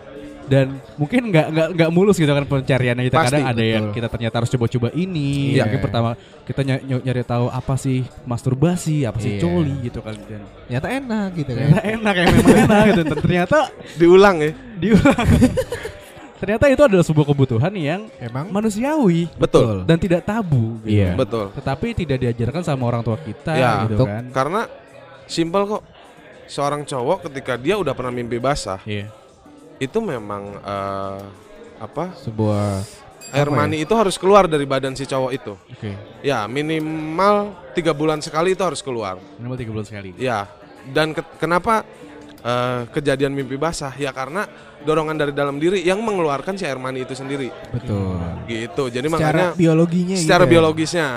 Speaker 1: Dan mungkin nggak nggak nggak mulus gitu kan pencariannya. Kita
Speaker 3: Pasti,
Speaker 1: kadang ada yang
Speaker 2: betul.
Speaker 1: kita ternyata harus coba-coba ini.
Speaker 2: Iya.
Speaker 1: mungkin pertama kita ny- ny- nyari tahu apa sih masturbasi apa sih
Speaker 2: Iya.
Speaker 1: coli gitu kan. Dan
Speaker 2: Ternyata enak gitu kan.
Speaker 1: ternyata enak ya memang enak gitu. Ternyata
Speaker 3: diulang ya?
Speaker 1: Diulang. Ternyata itu adalah sebuah kebutuhan yang
Speaker 2: Emang?
Speaker 1: manusiawi.
Speaker 3: Betul.
Speaker 1: Dan tidak tabu gitu.
Speaker 2: Iya.
Speaker 3: betul.
Speaker 1: Tetapi tidak diajarkan sama orang tua kita
Speaker 3: Ya,
Speaker 1: gitu
Speaker 2: untuk-
Speaker 1: kan.
Speaker 3: Karena simpel kok. Seorang cowok ketika dia udah pernah mimpi basah
Speaker 1: iya
Speaker 3: itu memang eh, apa?
Speaker 2: Sebuah
Speaker 3: air
Speaker 2: ya?
Speaker 3: mani itu harus keluar dari badan si cowok itu.
Speaker 1: Oke.
Speaker 3: Ya minimal tiga bulan sekali itu harus keluar.
Speaker 1: Minimal tiga bulan sekali.
Speaker 3: Ya dan ke- kenapa eh, kejadian mimpi basah? Ya karena dorongan dari dalam diri yang mengeluarkan si air mani itu sendiri.
Speaker 2: Betul.
Speaker 3: gitu. Jadi
Speaker 2: Secara
Speaker 3: makanya
Speaker 2: biologinya
Speaker 3: secara
Speaker 2: gitu ya.
Speaker 3: biologisnya.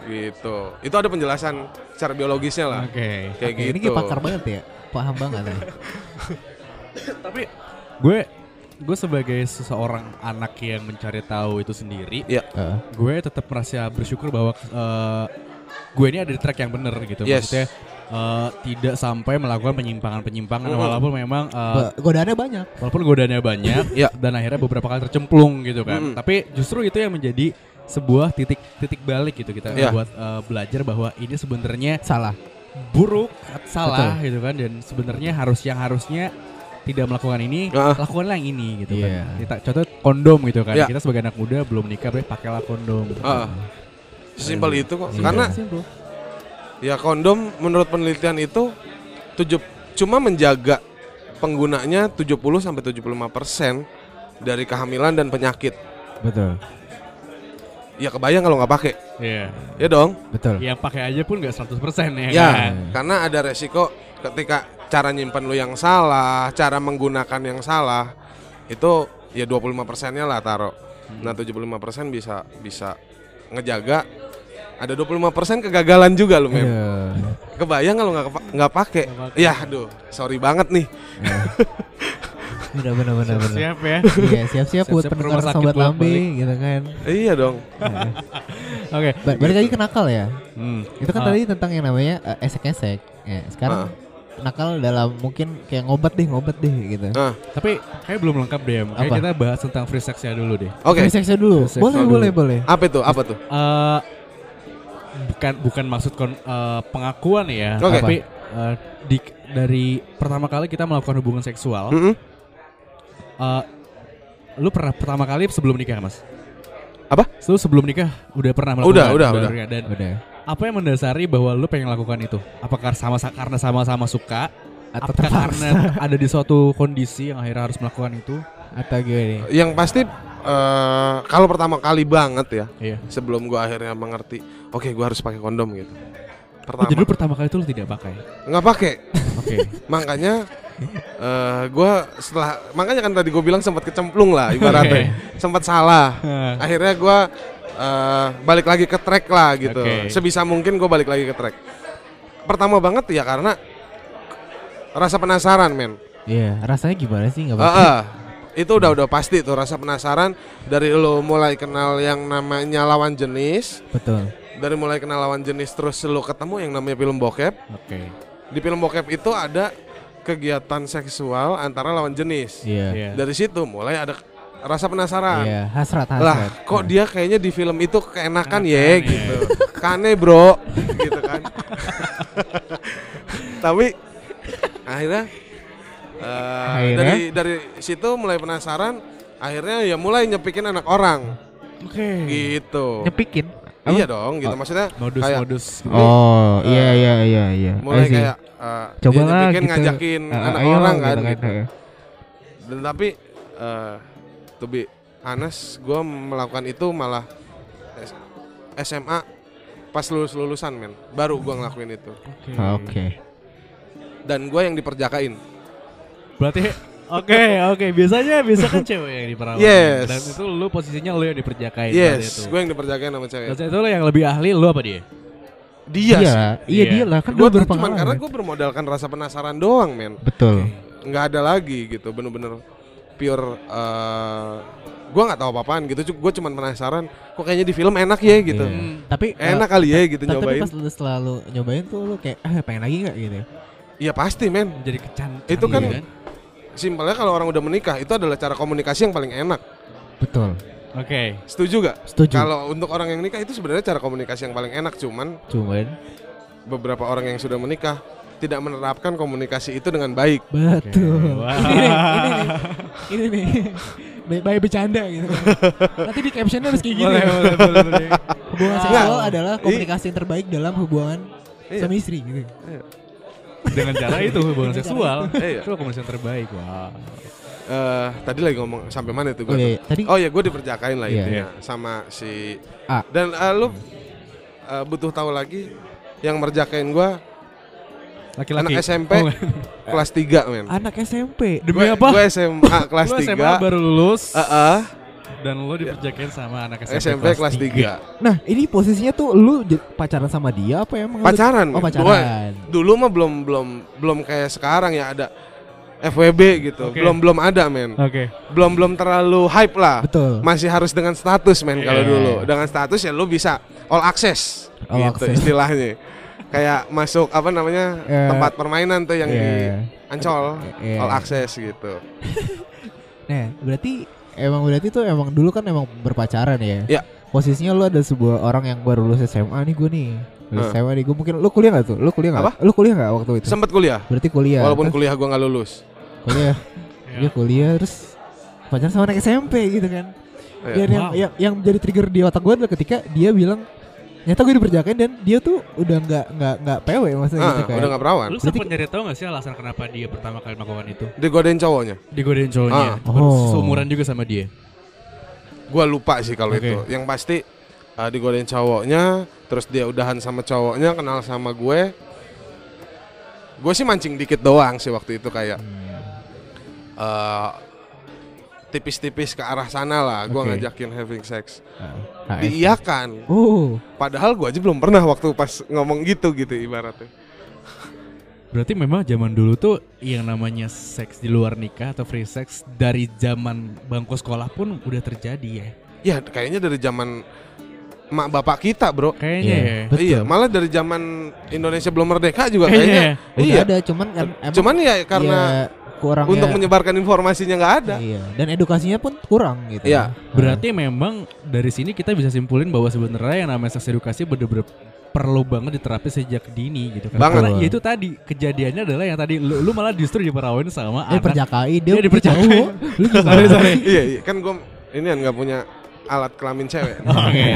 Speaker 3: Gitu. Itu ada penjelasan secara biologisnya lah.
Speaker 1: Oke.
Speaker 3: Kayak
Speaker 2: Oke,
Speaker 3: gitu
Speaker 2: Ini kayak pakar banget ya. Paham banget ya.
Speaker 1: tapi gue gue sebagai seseorang anak yang mencari tahu itu sendiri
Speaker 3: ya
Speaker 2: Heeh.
Speaker 1: gue tetap merasa bersyukur bahwa eh, gue ini ada di track yang bener gitu
Speaker 3: Yes.
Speaker 1: maksudnya eh, tidak sampai melakukan penyimpangan-penyimpangan
Speaker 3: Mhm.
Speaker 1: walaupun memang
Speaker 2: Ba- Godaannya banyak.
Speaker 1: walaupun godaannya banyak
Speaker 3: Ya.
Speaker 1: dan akhirnya beberapa kali tercemplung gitu kan
Speaker 3: Mhm.
Speaker 1: tapi justru itu yang menjadi sebuah titik titik balik gitu kita
Speaker 3: Ya.
Speaker 1: buat eh, belajar bahwa ini sebenarnya
Speaker 2: Salah.
Speaker 1: buruk salah gitu kan dan sebenarnya harus yang harusnya tidak melakukan ini
Speaker 3: Ah.
Speaker 1: lakukanlah yang ini gitu
Speaker 2: Iya.
Speaker 1: kan kita contoh kondom gitu kan
Speaker 3: Ya.
Speaker 1: kita sebagai anak muda belum nikah boleh pakailah kondom
Speaker 3: Ah. Simpel itu kok
Speaker 2: Iya.
Speaker 3: karena
Speaker 1: Simpel.
Speaker 3: ya kondom menurut penelitian itu tujuh cuma menjaga penggunanya 70 sampai 75 persen dari kehamilan dan penyakit
Speaker 2: Betul.
Speaker 3: ya kebayang kalau nggak pakai
Speaker 1: Iya.
Speaker 3: ya dong
Speaker 2: Betul.
Speaker 1: yang pakai aja pun nggak 100% ya,
Speaker 3: ya
Speaker 1: kan
Speaker 3: karena ada resiko ketika cara nyimpan lu yang salah cara menggunakan yang salah itu ya 25 persennya lah taruh nah 75 persen bisa bisa ngejaga ada 25 persen kegagalan juga lu men
Speaker 2: Aduh.
Speaker 3: kebayang kalau nggak nggak pakai
Speaker 1: Nggak pakai.
Speaker 3: ya aduh sorry banget nih
Speaker 2: Bener bener bener bener.
Speaker 1: siap ya
Speaker 2: Iya siap-siap buat
Speaker 1: Siap-siap ke
Speaker 2: pendengar sobat lambe gitu kan.
Speaker 3: iya dong
Speaker 1: oke
Speaker 2: Ba- Balik lagi ke nakal ya.
Speaker 1: Hmm.
Speaker 2: Itu kan
Speaker 1: Ah,
Speaker 2: tadi tentang yang namanya eh, esek-esek. Ya, sekarang
Speaker 3: Ah.
Speaker 2: Nakal dalam mungkin kayak ngobat deh, ngobat deh gitu.
Speaker 3: nah
Speaker 1: tapi kayak belum lengkap deh kayak
Speaker 2: Apa?
Speaker 1: kita bahas tentang free sexnya dulu deh
Speaker 3: oke
Speaker 2: Free sex-nya dulu.
Speaker 1: Free sex
Speaker 2: Boleh,
Speaker 1: dulu.
Speaker 2: boleh, boleh.
Speaker 3: apa itu apa tuh
Speaker 1: Eh, bukan bukan maksud kon- eh, pengakuan ya,
Speaker 3: Oke.
Speaker 1: tapi eh, di dari pertama kali kita melakukan hubungan seksual,
Speaker 3: Mm-mm.
Speaker 1: eh, lu pernah pertama kali sebelum nikah mas?
Speaker 3: Apa?
Speaker 1: Lu sebelum nikah udah pernah melakukan?
Speaker 3: Udah, udah, udah.
Speaker 1: nikah? Dan
Speaker 2: Udah.
Speaker 1: Apa yang mendasari bahwa lu pengen lakukan itu? Apakah sama karena sama-sama suka?
Speaker 2: Atau
Speaker 1: Apakah karena ada di suatu kondisi yang akhirnya harus melakukan itu?
Speaker 2: Atau gini.
Speaker 3: yang pasti eh, kalau pertama kali banget ya
Speaker 1: Iya.
Speaker 3: sebelum gua akhirnya mengerti oke gua harus pakai kondom gitu
Speaker 1: Oh,
Speaker 3: pertama
Speaker 1: jadi lu pertama kali itu lu tidak pakai?
Speaker 3: nggak pakai
Speaker 1: Oke.
Speaker 3: makanya eh gua setelah makanya kan tadi gue bilang sempat kecemplung lah ibaratnya sempat salah akhirnya gua eh, balik lagi ke track lah gitu
Speaker 1: Oke.
Speaker 3: sebisa mungkin gue balik lagi ke track pertama banget ya karena rasa penasaran men
Speaker 2: Iya, rasanya gimana sih nggak apa-apa.
Speaker 3: ah. itu udah udah pasti tuh rasa penasaran dari lo mulai kenal yang namanya lawan jenis
Speaker 2: Betul.
Speaker 3: dari mulai kenal lawan jenis terus lo ketemu yang namanya film bokep
Speaker 1: Oke.
Speaker 3: di film bokep itu ada kegiatan seksual antara lawan jenis
Speaker 2: Iya.
Speaker 1: Iya.
Speaker 3: dari situ mulai ada rasa penasaran.
Speaker 2: Iya, hasrat hasrat.
Speaker 3: Lah, kok dia kayaknya di film itu keenakan ya gitu. Kane, Bro. gitu kan. Tapi akhirnya eh,
Speaker 2: Akhirnya?
Speaker 3: dari dari situ mulai penasaran, akhirnya ya mulai nyepikin anak orang.
Speaker 1: Oke.
Speaker 3: Gitu.
Speaker 2: nyepikin.
Speaker 3: Iya dong, gitu.
Speaker 2: Oh.
Speaker 3: Maksudnya kayak
Speaker 1: Modus-modus.
Speaker 2: Oh,
Speaker 3: Eh,
Speaker 2: iya iya iya iya.
Speaker 3: mulai kayak eh,
Speaker 2: coba lah
Speaker 3: nyepikin
Speaker 2: gitu.
Speaker 3: ngajakin
Speaker 2: Eh,
Speaker 3: anak
Speaker 2: ayo,
Speaker 3: orang kan.
Speaker 2: gitu
Speaker 3: gitu.
Speaker 2: eh.
Speaker 3: Dan tapi eh to be honest, gue melakukan itu malah SMA pas lulus lulusan men, baru gue ngelakuin itu.
Speaker 1: Oke.
Speaker 2: Oke.
Speaker 3: Dan gue yang diperjakain.
Speaker 1: Berarti Oke, oke. Biasanya biasa kan cewek yang diperawan.
Speaker 3: Yes.
Speaker 1: Dan itu lu posisinya lu yang diperjakain.
Speaker 3: Yes, gue yang diperjakain sama cewek.
Speaker 1: Dan itu lu yang lebih ahli lu apa dia?
Speaker 3: Dia
Speaker 2: Iya,
Speaker 3: sih.
Speaker 2: iya dia lah kan
Speaker 3: Gue cuman karena gue bermodalkan rasa penasaran doang men.
Speaker 2: Betul.
Speaker 3: Nggak ada lagi gitu, bener-bener pure. eh gue nggak tahu apa-apaan gitu. Gue cuman penasaran. Kok kayaknya di film enak ya gitu.
Speaker 2: Iya. Tapi eh,
Speaker 3: Enak kali ya gitu
Speaker 2: tapi
Speaker 3: nyobain.
Speaker 2: pas lu selalu nyobain tuh lu kayak ah pengen lagi nggak gitu.
Speaker 3: Iya pasti men.
Speaker 1: Jadi kecan.
Speaker 3: Itu kan-
Speaker 1: canggih
Speaker 3: Simpelnya kalau orang udah menikah itu adalah cara komunikasi yang paling enak.
Speaker 2: Betul.
Speaker 1: Oke.
Speaker 3: Setuju gak?
Speaker 2: Setuju.
Speaker 3: Kalau untuk orang yang nikah itu sebenarnya cara komunikasi yang paling enak. Cuman
Speaker 2: Cuman
Speaker 3: beberapa orang yang sudah menikah tidak menerapkan komunikasi itu dengan baik.
Speaker 2: betul.
Speaker 1: Wah.
Speaker 2: Ini nih, ini nih. Ini nih. Baik baik bercanda gitu. Nanti di captionnya harus kayak gini.
Speaker 1: Boleh, boleh, boleh, boleh.
Speaker 2: Hubungan
Speaker 1: Ah.
Speaker 2: seksual
Speaker 3: Nggak.
Speaker 2: adalah komunikasi yang terbaik dalam hubungan
Speaker 3: Iya.
Speaker 2: suami istri gitu.
Speaker 1: Dengan cara itu hubungan seksual.
Speaker 3: Iya.
Speaker 1: Itu komunikasi yang terbaik. Wah.
Speaker 3: Eh, tadi lagi ngomong sampai mana itu
Speaker 2: Oh,
Speaker 3: gue?
Speaker 2: iya, tadi
Speaker 3: Oh ya gue diperjakain lah
Speaker 2: Iya.
Speaker 3: intinya sama si
Speaker 2: A.
Speaker 3: Dan eh, lu eh, butuh tahu lagi yang merjakain gue
Speaker 1: Laki-laki.
Speaker 3: anak SMP
Speaker 1: Oh,
Speaker 3: kelas 3 men.
Speaker 2: anak SMP.
Speaker 1: Demi
Speaker 3: Gue-
Speaker 1: apa?
Speaker 3: Gue SMA kelas
Speaker 1: Lu
Speaker 3: 3.
Speaker 1: SMA baru lulus
Speaker 3: Heeh,
Speaker 1: dan lu diperjakain sama anak SMP,
Speaker 3: SMP kelas 3.
Speaker 2: Nah, ini posisinya tuh lu pacaran sama dia apa emang
Speaker 3: Pacaran.
Speaker 2: Oh, pacaran.
Speaker 3: Gua- dulu mah belum belum belum kayak sekarang ya ada FWB gitu.
Speaker 1: Oke.
Speaker 3: Belum belum ada men.
Speaker 1: Oke.
Speaker 3: Belum belum terlalu hype lah.
Speaker 2: Betul.
Speaker 3: Masih harus dengan status men kalau
Speaker 1: Iya.
Speaker 3: dulu. Dengan status ya lu bisa all access
Speaker 2: All
Speaker 3: gitu
Speaker 2: access.
Speaker 3: istilahnya. Kayak masuk apa namanya
Speaker 2: Eh,
Speaker 3: tempat permainan tuh yang di
Speaker 2: Iya.
Speaker 3: Ancol
Speaker 2: Iya.
Speaker 3: all access gitu.
Speaker 2: Nah, berarti emang berarti tuh emang dulu kan emang berpacaran ya?
Speaker 3: Iya.
Speaker 2: Posisinya lu ada sebuah orang yang baru lulus SMA nih gue nih. Lulus
Speaker 3: Hah.
Speaker 2: SMA nih gue mungkin lu kuliah gak tuh? Lu kuliah gak?
Speaker 3: Apa?
Speaker 2: Lu kuliah gak waktu itu?
Speaker 3: Sempet kuliah.
Speaker 2: berarti kuliah.
Speaker 3: Walaupun
Speaker 2: Kan
Speaker 3: kuliah gua nggak lulus.
Speaker 2: kuliah.
Speaker 1: Ya.
Speaker 2: Dia kuliah terus pacaran sama anak SMP gitu kan.
Speaker 3: Iya.
Speaker 2: Dan yang,
Speaker 1: Wow.
Speaker 2: yang yang jadi trigger di otak gue adalah ketika dia bilang nyata gue diperjakain dan dia tuh udah nggak nggak nggak PW maksudnya
Speaker 3: Ah,
Speaker 2: gitu kan.
Speaker 3: udah nggak perawan.
Speaker 1: Lu sempat nyari tahu gak sih alasan kenapa dia pertama kali melakukan itu?
Speaker 3: Digodain cowoknya.
Speaker 1: Digodain cowoknya.
Speaker 3: Ah.
Speaker 2: Oh.
Speaker 1: Seumuran juga sama dia.
Speaker 3: Gua lupa sih kalau
Speaker 1: Oke.
Speaker 3: itu. Yang pasti uh, digodain cowoknya, terus dia udahan sama cowoknya, kenal sama gue. Gue sih mancing dikit doang sih waktu itu kayak
Speaker 2: Hmm.
Speaker 3: uh, tipis-tipis ke arah sana lah. Gue
Speaker 2: Oke.
Speaker 3: ngajakin having sex.
Speaker 2: Ah,
Speaker 3: Diiyakan.
Speaker 2: Oh,
Speaker 3: Padahal gue aja belum pernah waktu pas ngomong gitu gitu ibaratnya.
Speaker 1: Berarti memang zaman dulu tuh yang namanya seks di luar nikah atau free sex dari zaman bangku sekolah pun udah terjadi ya.
Speaker 3: Ya kayaknya dari zaman mak bapak kita bro.
Speaker 1: Kayaknya
Speaker 2: Iya.
Speaker 1: ya.
Speaker 2: Betul.
Speaker 3: Iya, malah dari zaman Indonesia belum merdeka juga
Speaker 1: Kayaknya
Speaker 3: kayaknya.
Speaker 2: udah
Speaker 3: Iya.
Speaker 2: ada cuman kan emang
Speaker 3: Cuman ya karena
Speaker 2: ya, kurang
Speaker 3: untuk
Speaker 2: ya,
Speaker 3: menyebarkan informasinya nggak ada.
Speaker 2: Iya, dan edukasinya pun kurang gitu.
Speaker 3: Iya.
Speaker 1: Berarti memang dari sini kita bisa simpulin bahwa sebenarnya yang namanya seks edukasi bener-bener perlu banget diterapi sejak dini gitu kan.
Speaker 3: Banget.
Speaker 1: Karena ya itu tadi kejadiannya adalah yang tadi lu, lu malah justru diperawain sama
Speaker 2: Eh
Speaker 1: anak.
Speaker 2: perjakai dia,
Speaker 1: Dia
Speaker 2: dia
Speaker 1: diperjakain.
Speaker 2: cowok. Lu gimana?
Speaker 1: Sorry, sorry.
Speaker 3: iya, iya, kan gue ini kan nggak punya alat kelamin cewek.
Speaker 1: Oke.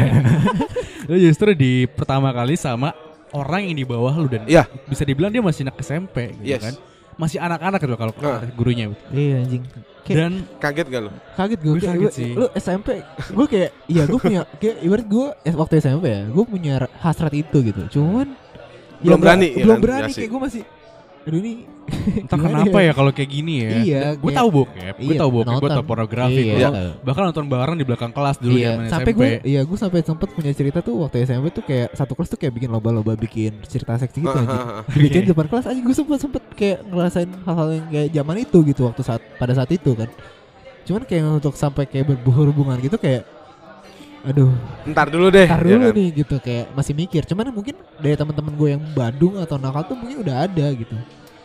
Speaker 1: lu justru di pertama kali sama orang yang di bawah lu dan
Speaker 3: Iya.
Speaker 1: bisa dibilang dia masih anak SMP gitu
Speaker 3: Yes.
Speaker 1: kan. Masih anak-anak gitu kalau
Speaker 3: Nah.
Speaker 1: gurunya.
Speaker 2: Iya anjing. Kayak
Speaker 1: Dan
Speaker 3: Kaget gak lo?
Speaker 2: kaget gue
Speaker 1: Gue kaget
Speaker 2: lu-
Speaker 1: sih.
Speaker 2: Lu SMP, gue kayak iya gue punya kayak ibarat gue eh, waktu SMP ya, gue punya hasrat itu gitu. Cuman
Speaker 3: Belum
Speaker 2: nggak-
Speaker 3: berani ya
Speaker 2: belum
Speaker 3: kan?
Speaker 2: berani
Speaker 3: Ya
Speaker 2: kayak gue masih aduh ini
Speaker 1: entah
Speaker 2: gimana
Speaker 1: kenapa ya kalau kayak gini ya.
Speaker 2: Iya,
Speaker 1: gue tahu bokep, gue
Speaker 2: iya,
Speaker 1: tahu bokep, gue tahu pornografi,
Speaker 2: Iya.
Speaker 1: gua
Speaker 2: tahu.
Speaker 1: bahkan nonton bareng di belakang kelas dulu
Speaker 2: iya,
Speaker 1: zaman
Speaker 2: sampai
Speaker 1: SMP.
Speaker 2: gue iya gue sampai sempet punya cerita tuh waktu SMP tuh kayak satu kelas tuh kayak bikin lomba-lomba bikin cerita seksi gitu anjing. bikin
Speaker 1: Oke.
Speaker 2: depan kelas aja gue sempet sempet kayak ngerasain hal-hal yang kayak zaman itu gitu waktu saat pada saat itu kan cuman kayak untuk sampai kayak berhubungan gitu kayak aduh
Speaker 3: Ntar dulu deh.
Speaker 2: tar
Speaker 3: ya
Speaker 2: dulu
Speaker 3: kan?
Speaker 2: nih gitu kayak masih mikir cuman mungkin dari teman-teman gue yang Bandung atau nakal tuh mungkin udah ada gitu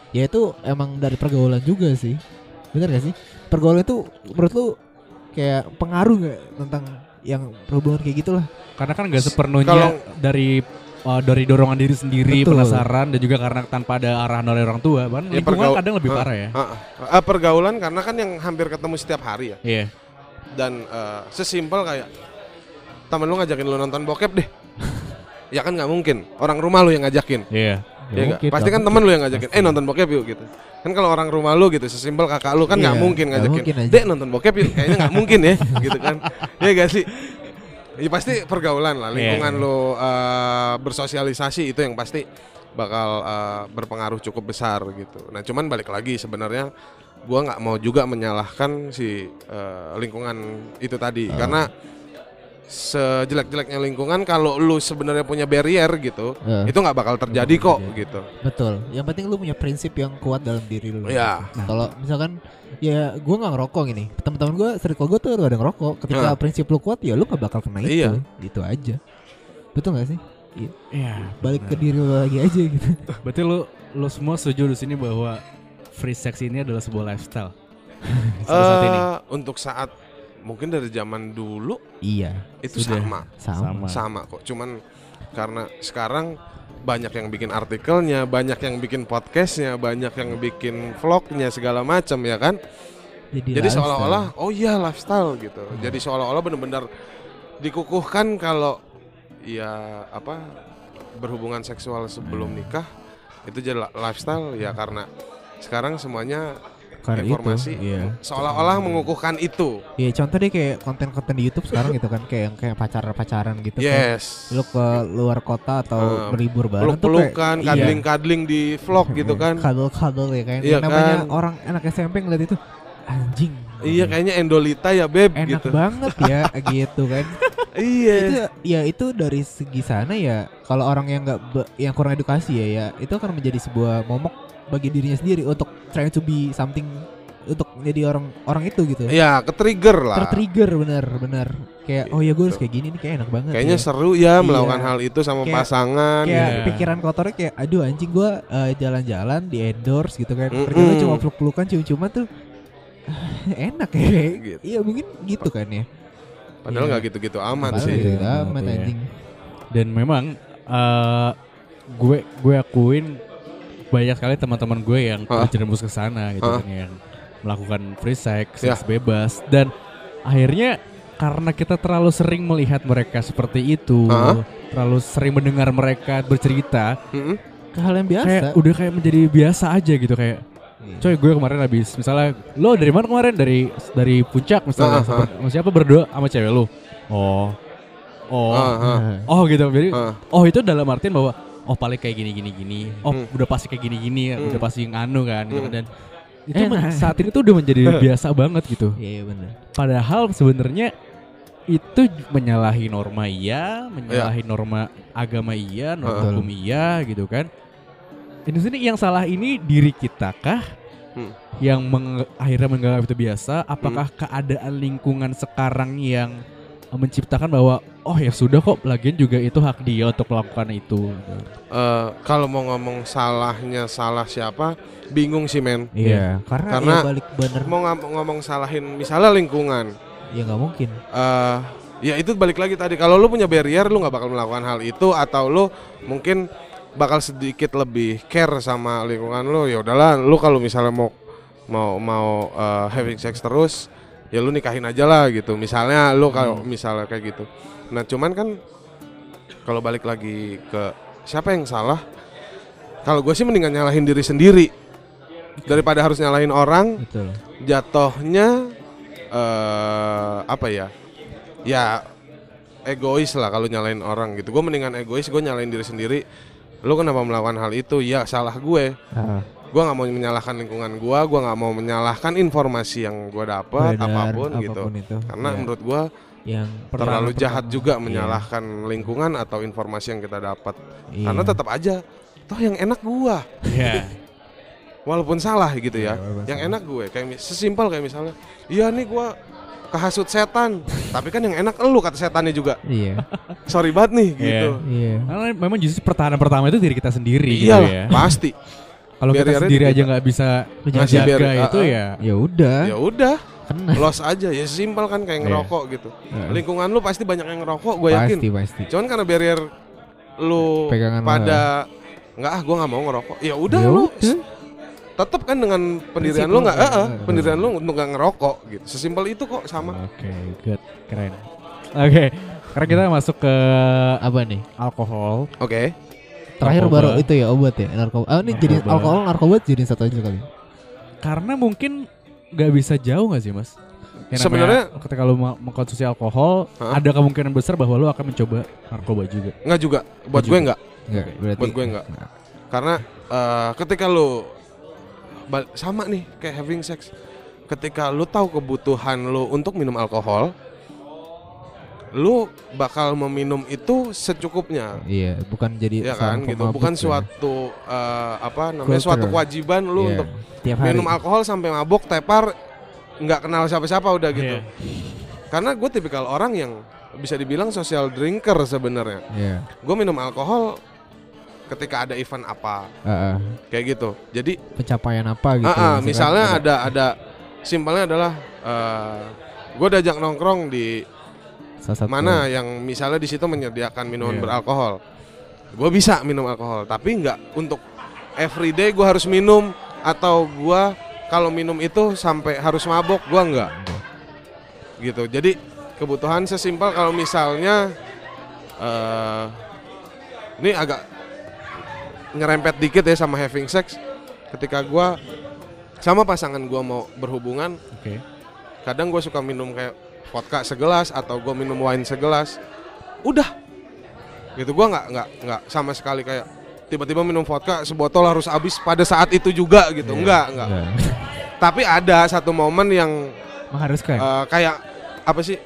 Speaker 2: ya itu emang dari pergaulan juga sih bener gak sih pergaulan itu menurut lu kayak pengaruh nggak tentang yang perhubungan kayak gitulah.
Speaker 1: Karena kan nggak sepenuhnya
Speaker 3: Kalau-
Speaker 1: dari uh, dari dorongan diri sendiri,
Speaker 2: Betul.
Speaker 1: penasaran dan juga karena tanpa ada arahan dari orang tua. Bahkan
Speaker 3: Ya,
Speaker 1: lingkungan kadang lebih
Speaker 3: Ah,
Speaker 1: parah ya.
Speaker 3: ah, ah, pergaulan karena kan yang hampir ketemu setiap hari ya.
Speaker 1: Iya.
Speaker 3: Dan eh, sesimpel kayak temen lu ngajakin lu nonton bokep deh. ya kan nggak mungkin. Orang rumah lu yang ngajakin.
Speaker 1: Iya.
Speaker 3: Ya nggak?
Speaker 2: mungkin,
Speaker 3: Pasti kan temen lu yang ngajakin. Eh nonton bokep yuk gitu. Kan kalau orang rumah lu gitu, sesimpel kakak lu kan nggak
Speaker 2: Iya,
Speaker 3: mungkin
Speaker 2: nggak
Speaker 3: ngajakin.
Speaker 2: mungkin aja.
Speaker 3: Dek nonton bokep yuk. Kayaknya nggak mungkin ya, gitu kan. Ya gak sih? Ya pasti pergaulan lah, lingkungan
Speaker 1: Iya.
Speaker 3: lu eh, bersosialisasi itu yang pasti bakal eh, berpengaruh cukup besar gitu. Nah cuman balik lagi sebenarnya gua nggak mau juga menyalahkan si eh, lingkungan itu tadi karena sejelek-jeleknya lingkungan kalau lu sebenarnya punya barrier gitu
Speaker 2: Eh.
Speaker 3: itu nggak bakal terjadi kok gitu.
Speaker 2: Betul. Yang penting lu punya prinsip yang kuat dalam diri lu.
Speaker 3: Ya.
Speaker 2: Nah, kalau misalkan ya gue nggak ngerokok gini, teman-teman gue circle gue tuh ada ngerokok. Ketika
Speaker 3: Nah.
Speaker 2: prinsip lu kuat ya lu nggak bakal kena itu.
Speaker 3: Iya.
Speaker 2: Itu aja. Betul gak sih? Iya.
Speaker 1: Iya.
Speaker 2: Balik ke diri lu lagi aja gitu.
Speaker 1: Berarti lu lu semua setuju di sini bahwa free sex ini adalah sebuah lifestyle. Sampai saat ini.
Speaker 3: Eh, untuk saat mungkin dari zaman dulu
Speaker 2: iya.
Speaker 3: itu
Speaker 1: Sudah.
Speaker 2: sama
Speaker 1: Sama.
Speaker 3: Sama. kok cuman karena sekarang banyak yang bikin artikelnya banyak yang bikin podcastnya banyak yang bikin vlognya segala macam ya kan
Speaker 2: Jadi,
Speaker 3: jadi seolah-olah oh iya lifestyle gitu jadi seolah-olah benar-benar dikukuhkan kalau ya apa berhubungan seksual sebelum nikah itu jadi li- lifestyle ya karena sekarang semuanya Informasi
Speaker 2: itu, iya.
Speaker 3: seolah-olah mengukuhkan itu
Speaker 2: Iya, contoh deh kayak konten-konten di YouTube sekarang gitu kan, kayak yang kayak pacaran-pacaran gitu. kan.
Speaker 3: yes
Speaker 2: Lu ke luar kota atau
Speaker 3: Eh,
Speaker 2: berlibur bareng tuh kayak
Speaker 3: peluk-pelukan
Speaker 2: iya.
Speaker 3: kadling-kadling di vlog gitu kan
Speaker 2: Cuddle-cuddle ya kan.
Speaker 3: Iya
Speaker 2: namanya
Speaker 3: kan?
Speaker 2: orang anak SMP ngeliat itu anjing.
Speaker 3: Iya kayaknya Endolita ya beb
Speaker 2: enak
Speaker 3: gitu.
Speaker 2: banget ya gitu kan.
Speaker 3: Iya.
Speaker 2: itu ya itu dari segi sana ya kalau orang yang nggak yang kurang edukasi ya ya itu akan menjadi sebuah momok bagi dirinya sendiri untuk trying to be something untuk jadi orang orang itu gitu.
Speaker 3: Iya, ke trigger lah.
Speaker 2: Tertrigger bener-bener kayak oh ya gue harus kayak gini nih kayak enak banget.
Speaker 3: Kayaknya
Speaker 2: ya.
Speaker 3: seru ya melakukan
Speaker 2: Iya.
Speaker 3: hal itu sama
Speaker 2: Kayak-
Speaker 3: pasangan.
Speaker 2: kayak
Speaker 1: Iya.
Speaker 2: pikiran kotornya kayak aduh anjing gue jalan-jalan di endorse gitu kan.
Speaker 3: Mm-mm.
Speaker 2: Ternyata cuma peluk-pelukan cium-ciuman tuh enak ya.
Speaker 3: Gitu.
Speaker 2: Iya mungkin gitu kan ya.
Speaker 3: Padahal
Speaker 2: Iya.
Speaker 3: nggak gitu-gitu amat
Speaker 2: Padahal
Speaker 3: sih.
Speaker 2: gitu
Speaker 1: Iya,
Speaker 2: amat
Speaker 1: iya.
Speaker 2: anjing.
Speaker 1: Dan memang eh gue gue akuin banyak sekali teman-teman gue yang
Speaker 3: Hah?
Speaker 1: terjerumus ke sana gitu kan yang melakukan free sex,
Speaker 3: Ya.
Speaker 1: seks bebas dan akhirnya karena kita terlalu sering melihat mereka seperti itu,
Speaker 3: Hah?
Speaker 1: terlalu sering mendengar mereka bercerita,
Speaker 3: Mm-mm.
Speaker 2: Ke hal yang biasa.
Speaker 1: kayak udah kayak menjadi biasa aja gitu kayak
Speaker 2: Iya.
Speaker 1: Coy gue kemarin habis misalnya lo dari mana kemarin dari dari puncak misalnya sama, sama siapa berdua sama cewek lo oh oh
Speaker 3: ah,
Speaker 2: Nah,
Speaker 1: oh gitu jadi
Speaker 3: ah.
Speaker 1: oh itu dalam artian bahwa oh paling kayak gini gini gini oh
Speaker 3: Hmm.
Speaker 1: udah pasti kayak gini gini
Speaker 3: Hmm.
Speaker 1: udah pasti nganu kan gitu.
Speaker 3: Hmm.
Speaker 1: dan itu
Speaker 2: Enak.
Speaker 1: saat ini tuh udah menjadi biasa banget gitu
Speaker 2: Iya iya benar.
Speaker 1: padahal sebenarnya itu menyalahi norma iya menyalahi norma agama iya norma hukum iya gitu kan ini sini yang salah ini diri kita kah
Speaker 3: Hmm.
Speaker 1: yang meng- akhirnya menganggap itu biasa apakah keadaan lingkungan sekarang yang menciptakan bahwa oh ya sudah kok. Lagian juga itu hak dia untuk melakukan itu.
Speaker 3: Eh, kalau mau ngomong salahnya salah siapa, bingung sih men.
Speaker 2: Iya, karena,
Speaker 3: Karena
Speaker 2: ya balik bener.
Speaker 3: Mau ngam- ngomong salahin misalnya lingkungan.
Speaker 2: ya nggak mungkin.
Speaker 3: eh ya itu balik lagi tadi. Kalau lu punya barrier lu nggak bakal melakukan hal itu atau lu mungkin bakal sedikit lebih care sama lingkungan lu. Ya udahlah lu kalau misalnya mau mau mau eh, having sex terus ya lu nikahin aja lah gitu. Misalnya lu kalau misalnya kayak gitu nah cuman kan kalau balik lagi ke siapa yang salah kalau gue sih mendingan nyalahin diri sendiri daripada harus nyalahin orang.
Speaker 2: Betul.
Speaker 3: jatuhnya eh apa ya? Ya egois lah kalau nyalain orang gitu. Gue mendingan egois gue nyalain diri sendiri. Lu kenapa melakukan hal itu? Ya salah gue.
Speaker 2: Ah,
Speaker 3: gue nggak mau menyalahkan lingkungan gue gue nggak mau menyalahkan informasi yang gue dapat
Speaker 2: benar,
Speaker 3: apa pun, gitu.
Speaker 2: itu.
Speaker 3: karena
Speaker 2: Ya,
Speaker 3: menurut gue
Speaker 2: yang
Speaker 3: terlalu
Speaker 1: pertama-
Speaker 3: jahat juga
Speaker 2: Iya.
Speaker 3: menyalahkan lingkungan atau informasi yang kita dapat
Speaker 2: iya.
Speaker 3: karena tetap aja toh yang enak gue
Speaker 1: ya
Speaker 3: walaupun salah gitu ya
Speaker 2: walaupun
Speaker 3: yang
Speaker 2: salah.
Speaker 3: enak gue kayak sesimpel kayak misalnya iya nih gue kehasut setan tapi kan yang enak elu kata setannya juga
Speaker 2: Iya.
Speaker 3: sorry banget nih
Speaker 1: Iya.
Speaker 3: gitu
Speaker 2: Iya.
Speaker 1: karena memang justru pertahanan pertama itu diri kita sendiri gitu
Speaker 3: iya
Speaker 1: ya
Speaker 3: pasti
Speaker 1: kalau kita sendiri
Speaker 3: di
Speaker 1: aja nggak bisa menjaga
Speaker 3: barrier,
Speaker 1: itu
Speaker 3: ah.
Speaker 1: ya
Speaker 2: Ya udah.
Speaker 3: ya udah
Speaker 2: kena.
Speaker 3: Los aja ya simpel kan kayak
Speaker 2: Iya.
Speaker 3: ngerokok gitu.
Speaker 2: Heeh.
Speaker 3: Lingkungan lu pasti banyak yang ngerokok, gue yakin.
Speaker 2: Pasti pasti.
Speaker 3: Cuman karena barrier lu
Speaker 2: Pegangan
Speaker 3: pada nggak ah gue nggak mau ngerokok. Ya udah
Speaker 2: Ya
Speaker 3: lu tetap kan dengan pendirian
Speaker 2: Prinsip
Speaker 3: lu nggak, eh, eh,
Speaker 2: eh,
Speaker 3: pendirian lu untuk nggak ngerokok gitu. Sesimpel itu kok sama.
Speaker 1: Oke, good. Keren. Oke, sekarang kita masuk ke
Speaker 2: Apa nih?
Speaker 1: alkohol.
Speaker 3: Oke.
Speaker 2: Terakhir
Speaker 1: Narkoba.
Speaker 2: baru itu ya obat ya narkoba. Ah ini jadi
Speaker 1: Narkoba.
Speaker 2: alkohol narkoba jadi satu aja kali.
Speaker 1: Karena mungkin nggak bisa jauh nggak sih, Mas?
Speaker 3: Sebenarnya-
Speaker 1: ketika lu ma- mengkonsumsi alkohol,
Speaker 3: Hah?
Speaker 1: ada kemungkinan besar bahwa lu akan mencoba narkoba juga.
Speaker 3: Nggak juga. Buat gue nggak.
Speaker 2: Berarti.
Speaker 3: Buat gue nggak. Karena eh, ketika lu bal- sama nih kayak having sex. Ketika lu tahu kebutuhan lu untuk minum alkohol, lu bakal meminum itu secukupnya.
Speaker 2: Iya, bukan jadi
Speaker 3: ya kan gitu bukan
Speaker 2: ya.
Speaker 3: suatu eh, apa namanya
Speaker 2: Culture.
Speaker 3: suatu kewajiban lu
Speaker 2: Iya,
Speaker 3: untuk
Speaker 2: tiap hari.
Speaker 3: minum alkohol sampai mabok tepar nggak kenal siapa-siapa udah gitu
Speaker 1: Iya.
Speaker 3: karena gue tipikal orang yang bisa dibilang social drinker sebenarnya
Speaker 2: Iya.
Speaker 3: gue minum alkohol ketika ada event apa
Speaker 2: Heeh.
Speaker 3: kayak gitu jadi
Speaker 2: pencapaian apa gitu.
Speaker 3: ah, ah,
Speaker 2: misalkan
Speaker 3: misalnya ada ada simpelnya adalah gue diajak nongkrong di
Speaker 2: salah satu
Speaker 3: mana yang misalnya di situ menyediakan minuman
Speaker 1: Iya.
Speaker 3: beralkohol gue bisa minum alkohol tapi nggak untuk everyday gue harus minum atau gue kalau minum itu sampai harus mabok gue nggak gitu jadi kebutuhan sesimpel kalau misalnya eh ini agak nyerempet dikit ya sama having sex ketika gue sama pasangan gue mau berhubungan
Speaker 1: Oke.
Speaker 3: kadang gue suka minum kayak vodka segelas atau gue minum wine segelas udah gitu gue nggak nggak nggak sama sekali kayak tiba-tiba minum vodka sebotol harus habis pada saat itu juga gitu
Speaker 2: Iya.
Speaker 3: enggak enggak
Speaker 2: Enggak.
Speaker 3: tapi ada satu momen yang
Speaker 2: mengharuskan.
Speaker 3: eh, kayak apa sih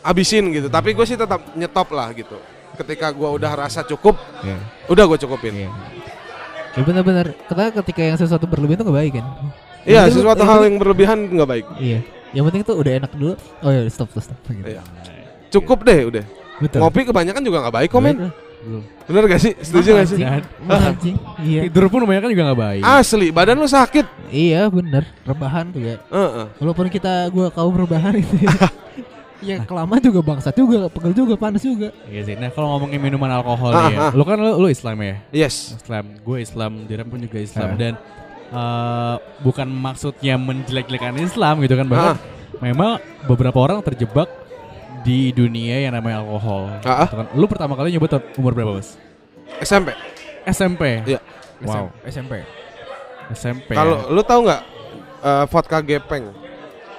Speaker 3: habisin gitu tapi gue sih tetap nyetop lah gitu ketika gue udah rasa cukup
Speaker 2: Iya.
Speaker 3: udah gue cukupin
Speaker 2: Iya. Ya benar-benar. Karena ketika yang sesuatu berlebihan itu nggak baik kan.
Speaker 3: iya sesuatu hal yang berlebihan nggak baik
Speaker 2: Iya. Yang penting tuh udah enak dulu. Oh ya stop stop stop. Gitu.
Speaker 3: Iya. cukup deh udah
Speaker 2: Betul.
Speaker 3: ngopi kebanyakan juga nggak baik komen
Speaker 1: Belum.
Speaker 3: bener gak sih setuju gak sih
Speaker 2: anjing. Iya.
Speaker 1: Tidur pun kebanyakan juga nggak baik.
Speaker 3: asli badan lu sakit
Speaker 2: Iya bener. Rebahan tuh ya.
Speaker 3: Heeh.
Speaker 2: Walaupun kita gua kaum rebahan itu. ya. Ya kelamaan juga bangsat juga, pegel juga, panas juga.
Speaker 1: Iya sih. Nah kalau ngomongin minuman alkohol
Speaker 3: Ah,
Speaker 1: nih ya,
Speaker 3: ah.
Speaker 1: lu kan lu, lu Islam ya?
Speaker 3: yes
Speaker 1: Islam, gue Islam, Diram pun juga Islam
Speaker 2: Ah.
Speaker 1: dan eh, bukan maksudnya menjelek-jelekan Islam gitu kan, bahkan
Speaker 3: Ah.
Speaker 1: memang beberapa orang terjebak di dunia yang namanya alkohol.
Speaker 3: Ah.
Speaker 1: Gitu kan. Lu pertama kali nyoba umur berapa, Mas?
Speaker 3: SMP
Speaker 1: SMP.
Speaker 3: Iya.
Speaker 1: Wow.
Speaker 2: SMP.
Speaker 1: SMP.
Speaker 3: kalau lu tahu nggak eh, vodka gepeng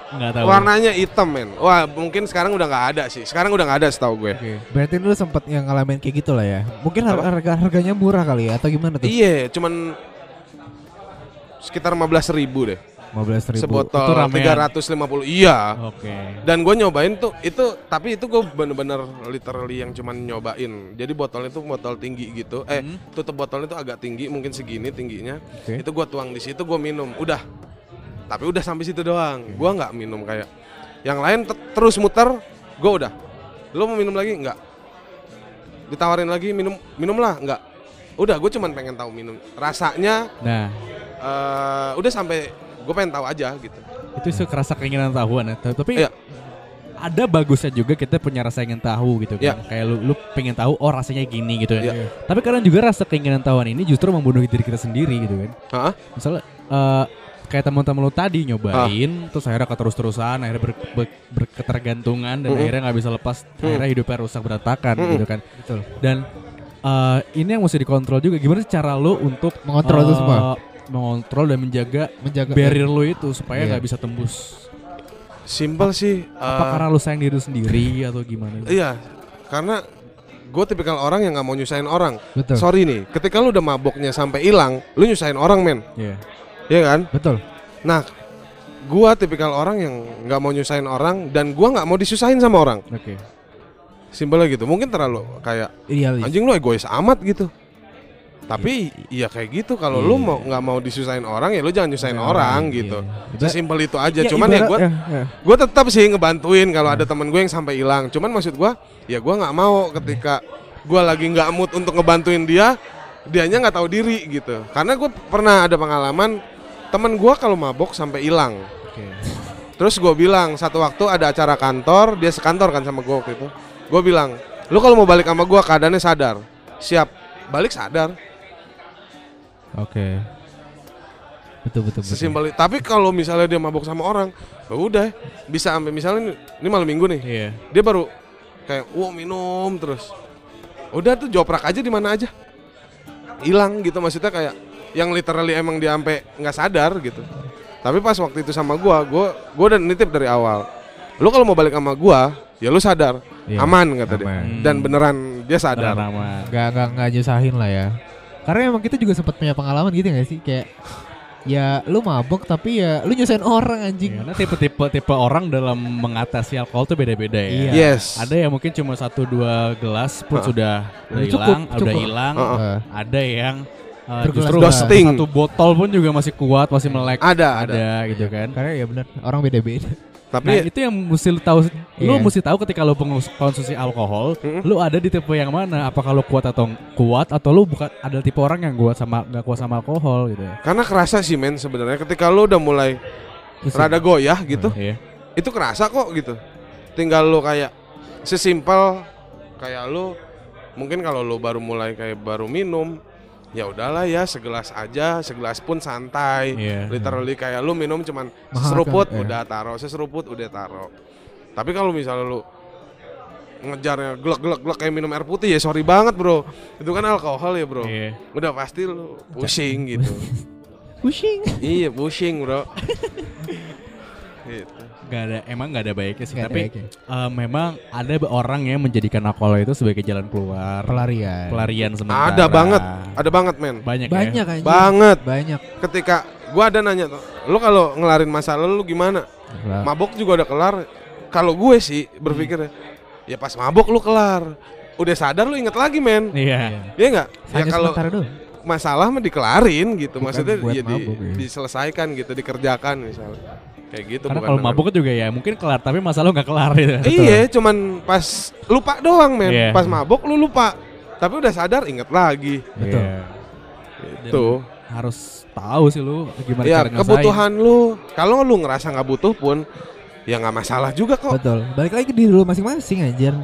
Speaker 1: nggak tahu.
Speaker 3: warnanya hitam men wah mungkin sekarang udah nggak ada sih sekarang udah nggak ada setahu gue
Speaker 2: Oke. Berarti lu sempat yang ngalamin kayak gitu lah ya. Mungkin harga harganya murah kali ya atau gimana tuh?
Speaker 3: iya cuman sekitar 15.000 ribu deh.
Speaker 2: 15 ribu.
Speaker 3: sebotol
Speaker 1: Itu ramean.
Speaker 3: 350 iya.
Speaker 1: Oke.
Speaker 3: dan gue nyobain tuh itu tapi itu gue bener-bener literally yang cuman nyobain. Jadi botolnya tuh botol tinggi gitu. Eh
Speaker 1: Hmm.
Speaker 3: tutup botolnya tuh agak tinggi mungkin segini tingginya.
Speaker 2: Oke.
Speaker 3: itu gue tuang di situ gue minum. Udah. Tapi udah sampai situ doang. Gue nggak minum kayak yang lain te- terus muter gue udah. Lo mau minum lagi? Nggak. Ditawarin lagi minum minum lah nggak. Udah gue cuman pengen tahu minum. Rasanya
Speaker 1: Nah,
Speaker 3: eh, udah sampai gue pengen tahu aja gitu
Speaker 1: itu sih kerasa keinginan tahuan ya. Tapi
Speaker 3: Iya.
Speaker 1: ada bagusnya juga kita punya rasa ingin tahu gitu kan.
Speaker 3: Iya.
Speaker 1: Kayak lu lu pengen tahu oh rasanya gini gitu kan.
Speaker 3: Iya.
Speaker 1: Tapi kadang juga rasa keinginan tahuan ini justru membunuh diri kita sendiri gitu kan.
Speaker 3: Hah?
Speaker 1: Misalnya eh, kayak teman-teman lu tadi
Speaker 3: Ah.
Speaker 1: nyobain terus akhirnya keterus-terusan akhirnya ber, ber- berketergantungan dan
Speaker 3: Mm-mm.
Speaker 1: akhirnya nggak bisa lepas
Speaker 3: Mm.
Speaker 1: akhirnya hidupnya rusak berantakan
Speaker 3: Mm-mm.
Speaker 1: gitu kan
Speaker 2: Betul.
Speaker 1: dan eh, ini yang mesti dikontrol juga gimana sih cara lu untuk
Speaker 2: Mengontrol itu
Speaker 1: eh,
Speaker 2: semua.
Speaker 1: Mengontrol dan menjaga
Speaker 2: Menjaga
Speaker 1: barrier lu itu supaya
Speaker 2: Iya.
Speaker 1: nggak bisa tembus
Speaker 3: simple sih
Speaker 1: apa
Speaker 3: eh,
Speaker 1: karena lu sayang diri lu sendiri atau gimana
Speaker 3: iya karena gue tipikal orang yang nggak mau nyusahin orang
Speaker 2: Betul.
Speaker 3: sorry nih ketika lu udah maboknya sampai hilang lu nyusahin orang men
Speaker 1: Iya.
Speaker 3: Iya kan
Speaker 2: Betul.
Speaker 3: Nah, gua tipikal orang yang nggak mau nyusahin orang dan gua nggak mau disusahin sama orang.
Speaker 1: oke
Speaker 3: Simpelnya gitu. Mungkin terlalu kayak
Speaker 2: Iya.
Speaker 3: anjing lu egois amat gitu. Tapi iya kayak gitu kalau lu
Speaker 2: Iya.
Speaker 3: mau nggak mau disusahin orang ya lu jangan nyusahin orang gitu.
Speaker 2: Iya.
Speaker 3: Sesimpel itu aja.
Speaker 2: Ya,
Speaker 3: Cuman ya
Speaker 2: ibarat- ya, ya.
Speaker 3: gua tetap sih ngebantuin kalau ada temen gue yang sampai hilang. Cuman maksud gua ya gua nggak mau ketika gua lagi nggak mood untuk ngebantuin dia, dianya nggak tahu diri gitu. Karena gue pernah ada pengalaman temen gua kalau mabok sampai hilang. Terus gue bilang satu waktu ada acara kantor, dia sekantor kan sama gue waktu itu. Gue bilang, lu kalau mau balik sama gue keadaannya sadar, siap balik sadar.
Speaker 2: Oke. Betul betul betul.
Speaker 3: Sesimpel itu. Tapi kalau misalnya dia mabuk sama orang, ya udah bisa sampai misalnya ini- ini malam minggu nih,
Speaker 1: Iya.
Speaker 3: dia baru kayak wow minum terus. Udah tuh joprak aja di mana aja. Hilang gitu maksudnya kayak yang literally emang dia sampai nggak sadar gitu. Tapi pas waktu itu sama gua, gua gua udah nitip dari awal. Lu kalau mau balik sama gua, ya lu sadar.
Speaker 2: Iya,
Speaker 3: Aman kata dia.
Speaker 2: aman.
Speaker 1: Hmm.
Speaker 3: Dan beneran dia sadar.
Speaker 1: Nama.
Speaker 2: Gak gak gak nyusahin lah ya. Karena emang kita juga sempat punya pengalaman gitu gak sih kayak ya lu mabok tapi ya lu nyusahin orang anjing.
Speaker 1: Karena tipe-tipe tipe orang dalam mengatasi alkohol tuh beda-beda ya.
Speaker 2: Iya.
Speaker 3: Yes.
Speaker 1: Ada yang mungkin cuma satu dua gelas pun
Speaker 3: Heeh.
Speaker 1: sudah hilang, udah hilang.
Speaker 3: Heeh.
Speaker 2: Eh,
Speaker 1: Ada yang uh, justru
Speaker 3: Ghosting.
Speaker 1: satu botol pun juga masih kuat, masih melek.
Speaker 3: Ada, ada.
Speaker 1: ada gitu kan.
Speaker 2: karena ya benar orang beda-beda.
Speaker 1: Nah
Speaker 3: Tapi
Speaker 1: itu yang mesti lu tahu, lu
Speaker 2: Iya.
Speaker 1: mesti tahu ketika lu konsumsi alkohol,
Speaker 3: Mm-mm.
Speaker 1: lu ada di tipe yang mana? Apakah lu kuat atau kuat atau lu bukan ada tipe orang yang kuat sama nggak kuat sama alkohol gitu ya?
Speaker 3: karena kerasa sih men sebenarnya ketika lu udah mulai
Speaker 2: Terus
Speaker 3: rada goyah gitu,
Speaker 1: Iya.
Speaker 3: itu kerasa kok gitu. Tinggal lu kayak sesimpel kayak lu mungkin kalau lu baru mulai kayak baru minum ya udahlah ya segelas aja segelas pun santai
Speaker 1: Iya.
Speaker 3: literally kayak lu minum cuman
Speaker 2: Mahal kan, iya.
Speaker 3: udah taro seseruput udah taro tapi kalau misalnya lu ngejarnya glek glek glek kayak minum air putih ya sorry banget bro itu kan alkohol ya bro
Speaker 1: Iya.
Speaker 3: udah pasti lu pusing gitu
Speaker 2: Pushing.
Speaker 3: iya pusing bro gitu
Speaker 1: Gak ada, emang gak ada baiknya sih.
Speaker 2: Ada
Speaker 1: Tapi
Speaker 2: baiknya.
Speaker 1: eh, memang ada orang yang menjadikan alkohol itu sebagai jalan keluar,
Speaker 2: pelarian.
Speaker 1: pelarian sementara.
Speaker 3: ada banget ada banget men
Speaker 1: Banyak,
Speaker 2: Banyak
Speaker 1: ya.
Speaker 3: banget
Speaker 2: Banyak.
Speaker 3: ketika gua ada nanya tuh lu kalau ngelarin masalah lu gimana
Speaker 2: Lah,
Speaker 3: mabok juga udah kelar kalau gue sih berpikir ya pas mabok lu kelar udah sadar lu inget lagi men
Speaker 1: Iya.
Speaker 3: Iya nggak ya
Speaker 2: hanya
Speaker 3: kalau masalah mah dikelarin gitu
Speaker 2: Bukan
Speaker 3: maksudnya ya di-
Speaker 2: ya.
Speaker 3: diselesaikan gitu dikerjakan misalnya kayak gitu
Speaker 1: Karena
Speaker 3: bukan
Speaker 1: kalau mabuk juga ya mungkin kelar, tapi masalah lu nggak kelar gitu.
Speaker 3: iya cuman pas lupa doang men
Speaker 1: Iya.
Speaker 3: pas mabok lu lupa tapi udah sadar inget lagi
Speaker 2: Betul.
Speaker 1: Iya.
Speaker 3: tuh
Speaker 1: Harus tahu sih lu gimana
Speaker 3: ya
Speaker 1: cara
Speaker 3: kebutuhan lu kalau lu ngerasa nggak butuh pun ya nggak masalah juga kok
Speaker 2: Betul. Balik lagi ke diri lu masing-masing anjir.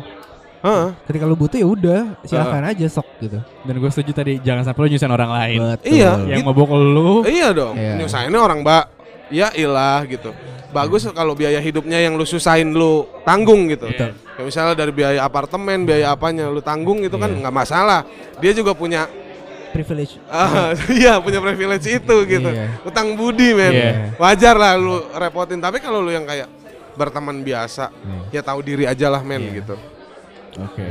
Speaker 3: Heeh.
Speaker 2: Ketika lu butuh ya udah, silakan aja sok gitu.
Speaker 1: Dan gue setuju tadi jangan sampai lu nyusahin orang lain.
Speaker 2: Betul.
Speaker 3: Iya.
Speaker 1: Yang
Speaker 3: Gitu.
Speaker 1: mabuk lu
Speaker 3: Iya dong,
Speaker 2: Iya.
Speaker 3: nyusahinnya orang mbak. Ya ilah gitu. Bagus kalau biaya hidupnya yang lu susahin lu tanggung gitu.
Speaker 1: Betul.
Speaker 3: Kayak misalnya dari biaya apartemen, biaya apanya lu tanggung itu kan
Speaker 2: Iya.
Speaker 3: nggak masalah. Dia juga punya
Speaker 2: Privilege.
Speaker 3: ah, iya punya privilege itu gitu.
Speaker 2: Iya.
Speaker 3: Utang budi men.
Speaker 1: Iya.
Speaker 3: Wajar lah lu repotin. Tapi kalau lu yang kayak berteman biasa,
Speaker 2: Hmm.
Speaker 3: ya tahu diri aja lah men
Speaker 2: Iya.
Speaker 3: gitu.
Speaker 1: Oke.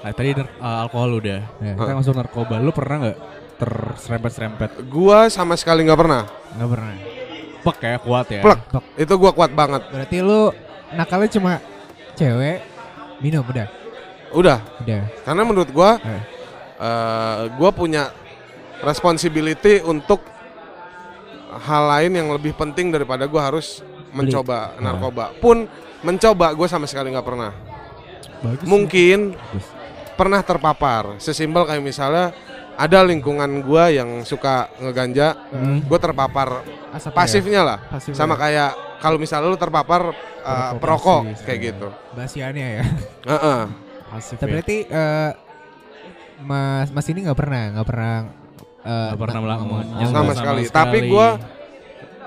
Speaker 1: Nah, tadi uh, alkohol udah.
Speaker 2: Ya.
Speaker 1: Kita masuk narkoba. Lu pernah nggak terserempet-serempet?
Speaker 3: Gua sama sekali nggak pernah.
Speaker 2: Enggak pernah.
Speaker 1: Pek ya, kuat ya.
Speaker 3: Plek.
Speaker 2: Plek.
Speaker 3: Itu gua kuat banget.
Speaker 2: Berarti lu nakalnya cuma cewek minum udah.
Speaker 3: Udah.
Speaker 2: Udah.
Speaker 3: Karena menurut gua
Speaker 2: Eh.
Speaker 3: eh, gua punya responsibility untuk hal lain yang lebih penting daripada gua harus mencoba narkoba. Pun mencoba gua sama sekali nggak pernah.
Speaker 1: Bagus.
Speaker 3: Mungkin
Speaker 2: Bagus.
Speaker 3: pernah terpapar. Sesimpel kayak misalnya ada lingkungan gua yang suka ngeganja,
Speaker 1: Hmm.
Speaker 3: gue terpapar
Speaker 2: Asap
Speaker 3: pasifnya lah.
Speaker 2: Pasif
Speaker 3: Sama
Speaker 2: ya.
Speaker 3: kayak kalau misalnya lu terpapar uh,
Speaker 2: Perokok pasif.
Speaker 3: kayak gitu.
Speaker 2: Basiannya ya.
Speaker 3: Heeh.
Speaker 1: Pasif
Speaker 2: Tapi
Speaker 1: ya.
Speaker 2: berarti eh, Mas Mas ini nggak pernah nggak pernah eh,
Speaker 1: Nggak pernah
Speaker 2: na-
Speaker 1: melakukan
Speaker 2: ngomong-
Speaker 3: Sama sekali. Tapi gua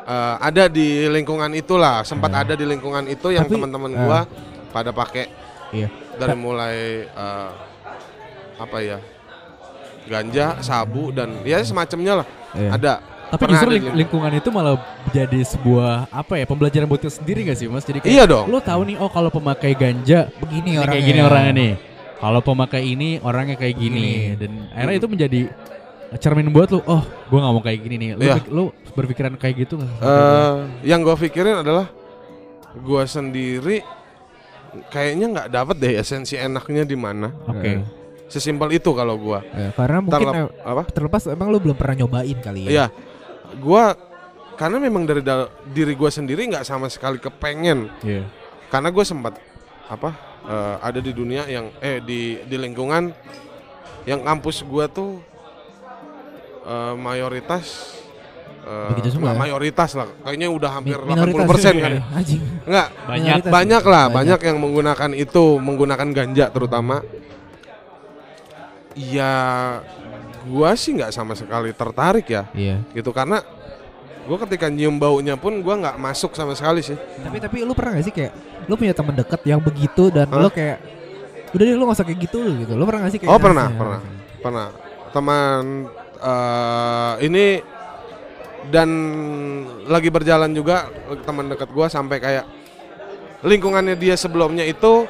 Speaker 3: uh, ada di lingkungan itulah, sempat
Speaker 2: Ya.
Speaker 3: ada di lingkungan itu yang teman-teman gua pada pakai
Speaker 2: Iya.
Speaker 3: dari mulai uh, apa ya ganja, sabu dan ya semacamnya lah
Speaker 2: Iya.
Speaker 3: ada.
Speaker 1: Tapi
Speaker 3: Pernah
Speaker 1: justru ling-
Speaker 3: di-
Speaker 1: lingkungan itu malah jadi sebuah apa ya pembelajaran buat kita sendiri gak sih mas? Jadi kayak
Speaker 3: Iya dong.
Speaker 1: lo tahu nih oh kalau pemakai ganja
Speaker 2: begini
Speaker 1: ini
Speaker 2: orangnya.
Speaker 1: kayak gini orangnya nih. Kalau pemakai ini orangnya kayak gini
Speaker 2: Gini.
Speaker 1: dan akhirnya itu menjadi cermin buat lu. Oh, gue nggak mau kayak gini nih. Lu,
Speaker 3: Iya.
Speaker 1: lu berpikiran kayak gitu nggak?
Speaker 3: Eh, yang gua pikirin adalah gua sendiri kayaknya nggak dapet deh esensi enaknya di mana.
Speaker 1: Oke.
Speaker 2: Eh,
Speaker 3: Sesimpel itu kalau gua.
Speaker 2: eh, karena mungkin
Speaker 3: Terlep- apa?
Speaker 2: terlepas emang lu belum pernah nyobain kali ya.
Speaker 3: Iya. Gua karena memang dari dal- diri gua sendiri nggak sama sekali kepengen
Speaker 1: Iya.
Speaker 3: karena gue sempat apa eh, ada di dunia yang eh di di lingkungan yang kampus gua tuh eh, mayoritas
Speaker 2: Begitu semua
Speaker 3: nggak
Speaker 2: ya?
Speaker 3: mayoritas lah. Kayaknya udah hampir
Speaker 2: Mi- minoritas
Speaker 3: 80% kan.
Speaker 2: ya.
Speaker 3: Enggak,
Speaker 1: Banyak.
Speaker 3: Banyak
Speaker 2: ya?
Speaker 3: lah, banyak yang menggunakan itu, menggunakan ganja terutama. Ya, gua sih nggak sama sekali tertarik ya,
Speaker 2: Iya.
Speaker 3: gitu karena gua ketika nyium baunya pun gua nggak masuk sama sekali sih.
Speaker 2: Tapi tapi lu pernah gak sih kayak lu punya teman dekat yang begitu dan
Speaker 3: Hah?
Speaker 2: lu kayak udah deh lu gak usah kayak gitu lu gitu. Lu pernah gak sih kayak
Speaker 3: Oh, pernah,
Speaker 2: ngerasa-
Speaker 3: pernah. Pernah teman eh, ini dan lagi berjalan juga teman dekat gua sampai kayak lingkungannya dia sebelumnya itu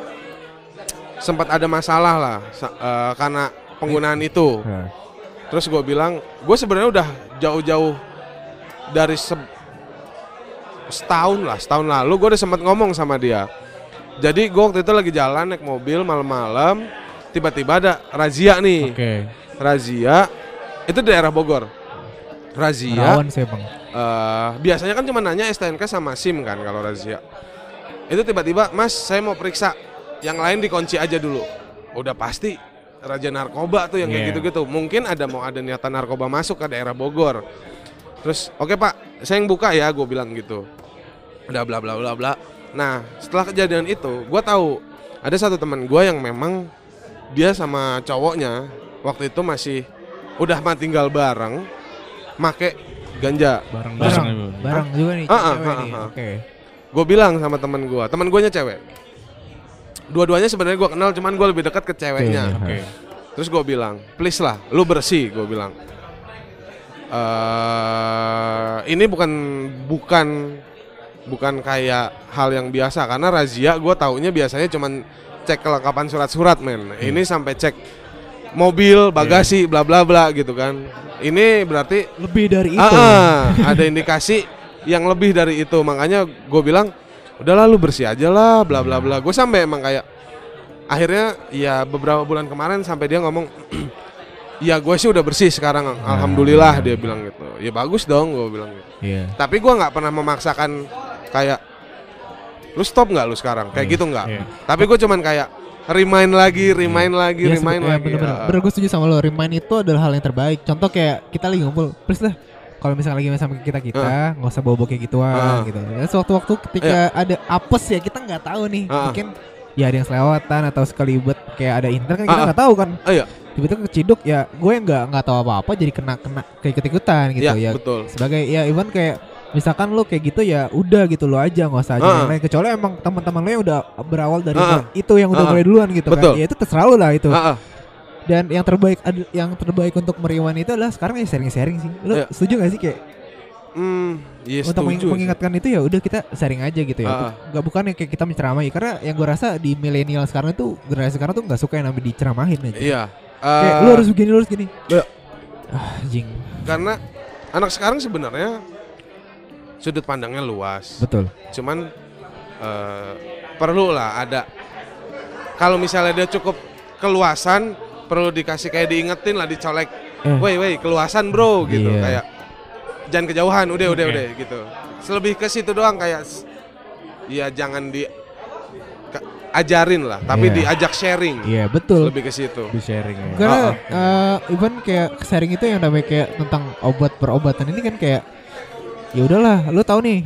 Speaker 3: sempat ada masalah lah eh, karena penggunaan itu.
Speaker 2: Nah,
Speaker 3: Terus gue bilang, gue sebenarnya udah jauh-jauh dari se- setahun lah, setahun lalu gue udah sempat ngomong sama dia. Jadi gue waktu itu lagi jalan naik mobil malam-malam, tiba-tiba ada razia nih,
Speaker 1: Oke.
Speaker 3: razia itu daerah Bogor. Razia,
Speaker 2: Rawan sih
Speaker 3: eh, biasanya kan cuma nanya STNK sama SIM kan kalau razia. Itu tiba-tiba, Mas saya mau periksa, yang lain dikunci aja dulu. Udah pasti raja narkoba tuh yang kayak
Speaker 1: Iya.
Speaker 3: gitu-gitu. Mungkin ada mau ada niatan narkoba masuk ke daerah Bogor. Terus, oke Pak, saya yang buka ya, gue bilang gitu. Udah bla bla bla bla. Nah, setelah kejadian itu, gue tahu ada satu teman gue yang memang dia sama cowoknya waktu itu masih udah mah tinggal bareng, make ganja.
Speaker 1: Bareng
Speaker 2: Barang,
Speaker 1: bareng.
Speaker 2: barang juga nih cewek
Speaker 3: ah,
Speaker 2: nih.
Speaker 3: ah.
Speaker 2: Oke.
Speaker 3: Gue bilang sama teman gue, teman gue nya cewek. Dua-duanya sebenarnya gue kenal, cuman gue lebih dekat ke ceweknya.
Speaker 2: Oke.
Speaker 1: Oke.
Speaker 3: Terus gue bilang, please lah, lu bersih, gue bilang. eh ini bukan bukan bukan kayak hal yang biasa karena razia gue taunya biasanya cuman cek kelengkapan surat-surat men. Ini sampai cek mobil, bagasi, bla bla bla gitu kan. Ini berarti
Speaker 2: Lebih dari itu.
Speaker 3: Ah, ada indikasi yang lebih dari itu. Makanya gue bilang, udahlah lu bersih aja lah, bla bla bla. Gue sampai emang kayak akhirnya ya beberapa bulan kemarin sampai dia ngomong, ya gue sih udah bersih sekarang, alhamdulillah dia bilang gitu. Ya bagus dong, gue bilang gitu.
Speaker 2: Iya.
Speaker 3: Tapi gue nggak pernah memaksakan kayak lu stop nggak lu sekarang, kayak
Speaker 2: Iya,
Speaker 3: gitu nggak.
Speaker 1: iya.
Speaker 3: Tapi gue cuman kayak remind lagi, remind lagi,
Speaker 2: Iya,
Speaker 3: remind
Speaker 2: ya,
Speaker 3: lagi.
Speaker 2: bener-bener.
Speaker 3: Ah, ah.
Speaker 2: Bener gue setuju sama lo. Remind itu adalah hal yang terbaik. Contoh kayak kita lagi ngumpul, please lah. Kalau misalnya lagi sama kita kita, nggak usah bawa kayak gituan
Speaker 3: Ah.
Speaker 2: gitu. Dan sewaktu-waktu ketika ada apes ya kita nggak tahu nih.
Speaker 3: Ah.
Speaker 2: Mungkin ya ada yang selewatan atau sekelibet kayak ada intern kan kita nggak tahu kan.
Speaker 3: Ah, iya.
Speaker 2: Tiba-tiba keciduk ya gue nggak nggak tahu apa-apa jadi kena kena kayak ikut ikutan gitu
Speaker 3: Iya,
Speaker 2: ya.
Speaker 3: betul.
Speaker 2: Sebagai ya even kayak misalkan lu kayak gitu ya udah gitu lo aja nggak usah aja
Speaker 3: Ah.
Speaker 2: yang lain kecuali emang teman-teman lo yang udah berawal dari
Speaker 3: Ah.
Speaker 2: itu yang udah
Speaker 3: Ah.
Speaker 2: mulai duluan gitu
Speaker 3: Betul.
Speaker 2: kan ya itu terserah lu lah itu
Speaker 3: ah.
Speaker 2: Dan yang terbaik yang terbaik untuk meriwan itu adalah sekarang ya sharing-sharing sih. Lu
Speaker 3: Iya.
Speaker 2: setuju gak sih kayak
Speaker 3: Hmm, iya
Speaker 2: untuk meng-
Speaker 3: setuju sih.
Speaker 2: mengingatkan itu ya udah kita sharing aja gitu ya.
Speaker 3: Ah.
Speaker 2: Gak bukan yang kayak kita menceramai karena yang gue rasa di milenial sekarang itu generasi sekarang tuh nggak suka yang namanya diceramahin aja.
Speaker 3: Iya.
Speaker 2: Kayak
Speaker 3: Eh,
Speaker 2: lu harus begini lu harus gini.
Speaker 3: Iya.
Speaker 2: Ah, jing.
Speaker 3: karena anak sekarang sebenarnya sudut pandangnya luas.
Speaker 2: Betul.
Speaker 3: Cuman eh, perlu lah ada kalau misalnya dia cukup keluasan perlu dikasih kayak diingetin lah dicolek.
Speaker 2: Eh.
Speaker 3: Woi, woi, keluasan bro gitu
Speaker 2: Iya.
Speaker 3: kayak jangan kejauhan, udah udah
Speaker 1: Oke.
Speaker 3: udah gitu. Selebih ke situ doang kayak ya jangan di ajarin lah, tapi
Speaker 2: Iya.
Speaker 3: diajak sharing.
Speaker 2: Iya betul.
Speaker 3: Lebih ke situ.
Speaker 1: Di sharing ya.
Speaker 2: Karena
Speaker 3: Ah,
Speaker 2: eh, even kayak sharing itu yang namanya kayak tentang obat perobatan ini kan kayak ya udahlah, lu tahu nih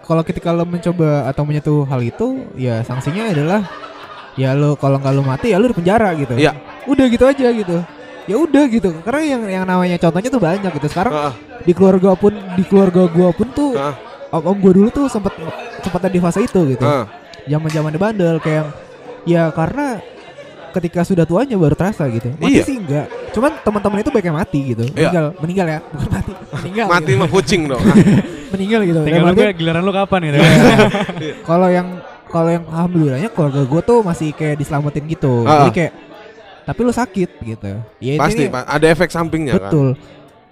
Speaker 2: kalau ketika lu mencoba atau menyentuh hal itu, ya sanksinya adalah ya lu kalau nggak lu mati ya lu di penjara gitu.
Speaker 3: Iya.
Speaker 2: Udah gitu aja gitu. Ya udah gitu. Karena yang yang namanya contohnya tuh banyak gitu. Sekarang
Speaker 3: Ah,
Speaker 2: di keluarga pun di keluarga gua pun tuh
Speaker 3: ah,
Speaker 2: om, om gua dulu tuh sempat sempat ada di fase itu gitu.
Speaker 3: ah.
Speaker 2: Zaman-zaman bandel kayak yang ya karena ketika sudah tuanya baru terasa gitu. Mati
Speaker 3: Iya.
Speaker 2: sih enggak. Cuman teman-teman itu banyak yang mati gitu.
Speaker 3: Iya.
Speaker 2: Meninggal, meninggal ya, bukan mati. Meninggal.
Speaker 3: Mati
Speaker 2: gitu.
Speaker 3: mah kucing dong.
Speaker 2: Meninggal gitu.
Speaker 1: Tinggal lu giliran lu kapan gitu.
Speaker 2: Kalau yang kalau yang alhamdulillahnya keluarga gua tuh masih kayak diselamatin gitu.
Speaker 3: Ah.
Speaker 2: Jadi kayak tapi lu sakit gitu. Ya
Speaker 3: Pasti,
Speaker 2: intinya-
Speaker 3: Pak. ada efek sampingnya kan.
Speaker 2: Betul.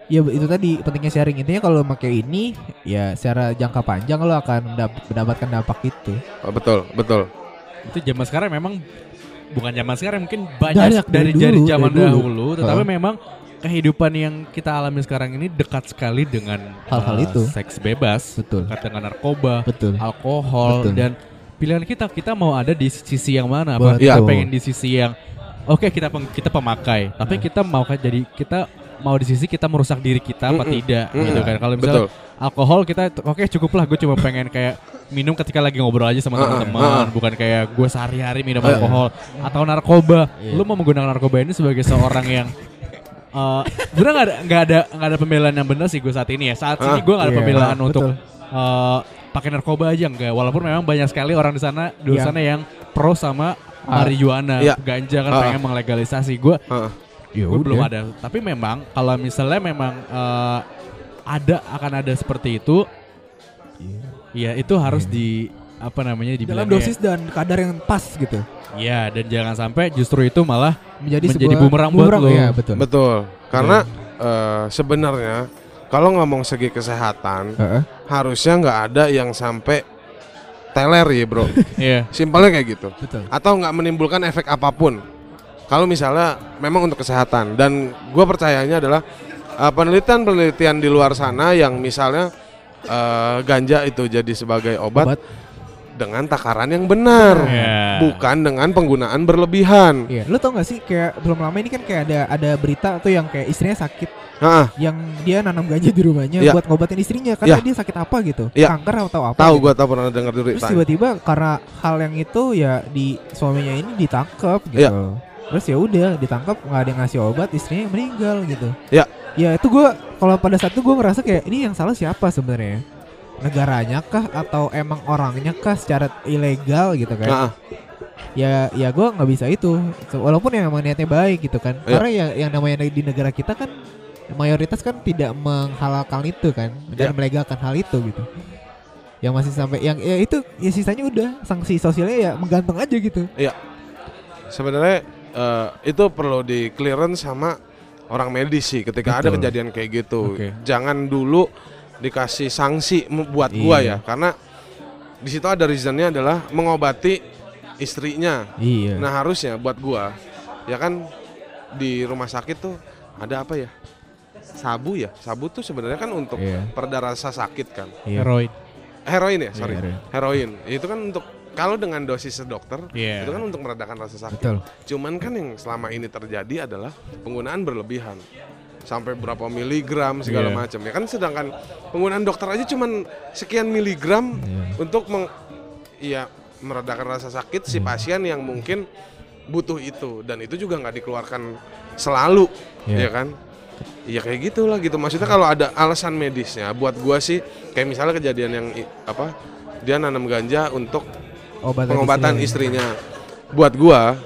Speaker 2: Ya itu tadi pentingnya sharing intinya kalau pakai ini ya secara jangka panjang lo akan mendap- mendapatkan dampak itu.
Speaker 3: Oh, betul, betul.
Speaker 1: itu zaman sekarang memang bukan zaman sekarang mungkin
Speaker 2: Banyak
Speaker 1: banyak
Speaker 2: dari
Speaker 1: dari
Speaker 2: dulu,
Speaker 1: dari zaman
Speaker 2: dari dulu.
Speaker 1: dahulu tetapi memang kehidupan yang kita alami sekarang ini dekat sekali dengan
Speaker 2: Hal-hal
Speaker 1: eh,
Speaker 2: itu.
Speaker 1: seks bebas
Speaker 2: Betul.
Speaker 1: dekat dengan narkoba
Speaker 2: Betul.
Speaker 1: alkohol
Speaker 2: Betul.
Speaker 1: dan pilihan kita kita mau ada di sisi yang mana apa kita pengen di sisi yang oke kita peng- kita pemakai tapi kita mau kan jadi kita mau di sisi kita merusak diri kita apa
Speaker 3: Mm-mm.
Speaker 1: tidak
Speaker 3: Mm-mm.
Speaker 1: gitu kan. Kalau misalnya
Speaker 3: Betul.
Speaker 1: alkohol kita oke cukup lah gue cuma pengen kayak minum ketika lagi ngobrol aja sama
Speaker 3: Uh-uh,
Speaker 1: teman-teman
Speaker 3: uh-uh.
Speaker 1: bukan kayak gue sehari-hari minum
Speaker 3: Uh-uh.
Speaker 1: alkohol atau narkoba
Speaker 2: Iya.
Speaker 1: lu mau menggunakan narkoba ini sebagai seorang yang eh bener nggak ada nggak ada nggak ada pembelaan yang benar sih gue saat ini ya saat ini
Speaker 3: Ah,
Speaker 1: gue nggak ada
Speaker 2: iya,
Speaker 1: pembelaan
Speaker 2: betul.
Speaker 1: untuk eh, pakai narkoba aja enggak walaupun memang banyak sekali orang di sana di
Speaker 2: Yang-
Speaker 1: sana yang pro sama marijuana
Speaker 3: iya.
Speaker 1: ganja kan
Speaker 3: Ah.
Speaker 1: pengen menglegalisasi gue
Speaker 3: Heeh.
Speaker 2: Ya
Speaker 1: gue belum ada tapi memang kalau misalnya memang eh, ada akan ada seperti itu ya itu harus di apa namanya
Speaker 2: Dalam
Speaker 1: dibilang
Speaker 2: dosis dan kadar yang pas gitu.
Speaker 1: ya dan jangan sampai justru itu malah
Speaker 2: Menjadi,
Speaker 1: Menjadi
Speaker 2: sebuah
Speaker 1: bumerang buat lu.
Speaker 2: ya, betul.
Speaker 3: Betul. Karena eh, sebenarnya kalau ngomong segi kesehatan
Speaker 2: Heeh.
Speaker 3: harusnya nggak ada yang sampai teler ya bro.
Speaker 1: ya
Speaker 3: Simpelnya kayak gitu.
Speaker 2: Betul.
Speaker 3: Atau nggak menimbulkan efek apa pun. Kalau misalnya memang untuk kesehatan dan gue percayanya adalah eh, penelitian-penelitian di luar sana yang misalnya eh, ganja itu jadi sebagai obat,
Speaker 2: Obat.
Speaker 3: dengan takaran yang benar,
Speaker 1: Ya.
Speaker 3: bukan dengan penggunaan berlebihan.
Speaker 2: Iya, lu tau gak sih kayak belum lama ini kan kayak ada ada berita tuh yang kayak istrinya sakit,
Speaker 3: Heeh,
Speaker 2: yang dia nanam ganja di rumahnya
Speaker 3: Iya.
Speaker 2: buat ngobatin istrinya karena
Speaker 3: Iya.
Speaker 2: dia sakit apa gitu,
Speaker 3: Iya.
Speaker 2: kanker atau apa?
Speaker 3: tahu
Speaker 2: gitu.
Speaker 3: gue tahu pernah dengar
Speaker 2: Terus
Speaker 3: berita.
Speaker 2: tiba-tiba karena hal yang itu ya di suaminya ini ditangkap gitu.
Speaker 3: Iya.
Speaker 2: Terus ya udah ditangkap nggak ada yang ngasih obat, istrinya meninggal gitu.
Speaker 3: Iya.
Speaker 2: Ya itu gua kalau pada saat itu gua ngerasa kayak ini yang salah siapa sebenarnya? Negaranya kah atau emang orangnya kah secara ilegal gitu kan?
Speaker 3: Heeh.
Speaker 2: ya ya gue nggak bisa itu walaupun yang emang niatnya baik gitu kan
Speaker 3: Iya.
Speaker 2: karena ya yang namanya di negara kita kan mayoritas kan tidak menghalalkan itu kan dan
Speaker 3: Iya.
Speaker 2: melegalkan hal itu gitu yang masih sampai yang ya itu ya sisanya udah sanksi sosialnya ya menggantung aja gitu
Speaker 3: Sebenarnya eh, itu perlu di clearance sama orang medis sih ketika ada
Speaker 2: Betul.
Speaker 3: kejadian kayak gitu.
Speaker 1: Oke.
Speaker 3: Jangan dulu dikasih sanksi buat gua
Speaker 2: Iya.
Speaker 3: ya karena di situ ada reasonnya adalah mengobati istrinya.
Speaker 2: iya
Speaker 3: Nah harusnya buat gua ya kan di rumah sakit tuh ada apa ya? Sabu ya. Sabu tuh sebenarnya kan untuk
Speaker 2: Iya.
Speaker 3: pereda rasa sakit kan.
Speaker 2: iya
Speaker 1: heroin
Speaker 3: Heroin ya, sorry.
Speaker 2: Iya,
Speaker 3: Heroin. Itu kan untuk kalau dengan dosis dokter
Speaker 1: Iya.
Speaker 3: itu kan untuk meredakan rasa sakit.
Speaker 2: betul
Speaker 3: Cuman kan yang selama ini terjadi adalah penggunaan berlebihan sampai berapa miligram segala
Speaker 1: Iya.
Speaker 3: macam ya kan sedangkan penggunaan dokter aja cuman sekian miligram
Speaker 2: Iya.
Speaker 3: untuk meng ya meredakan rasa sakit si pasien yang mungkin butuh itu dan itu juga nggak dikeluarkan selalu
Speaker 2: Iya.
Speaker 3: ya kan Iya kayak gitulah gitu maksudnya kalau ada alasan medisnya buat gua sih kayak misalnya kejadian yang apa dia nanam ganja untuk
Speaker 2: obat
Speaker 3: pengobatan istrinya. Buat gua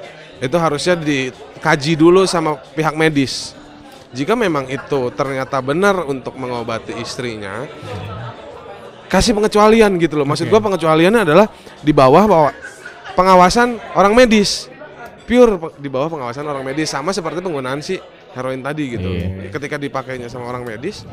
Speaker 3: itu harusnya dikaji dulu sama pihak medis. Jika memang itu ternyata benar untuk mengobati istrinya, kasih pengecualian gitu loh. Maksud
Speaker 1: Oke.
Speaker 3: gua pengecualiannya adalah di bawah bahwa pengawasan orang medis. Pure di bawah pengawasan orang medis sama seperti penggunaan si heroin tadi gitu.
Speaker 2: Iya.
Speaker 3: Ketika dipakainya sama orang medis,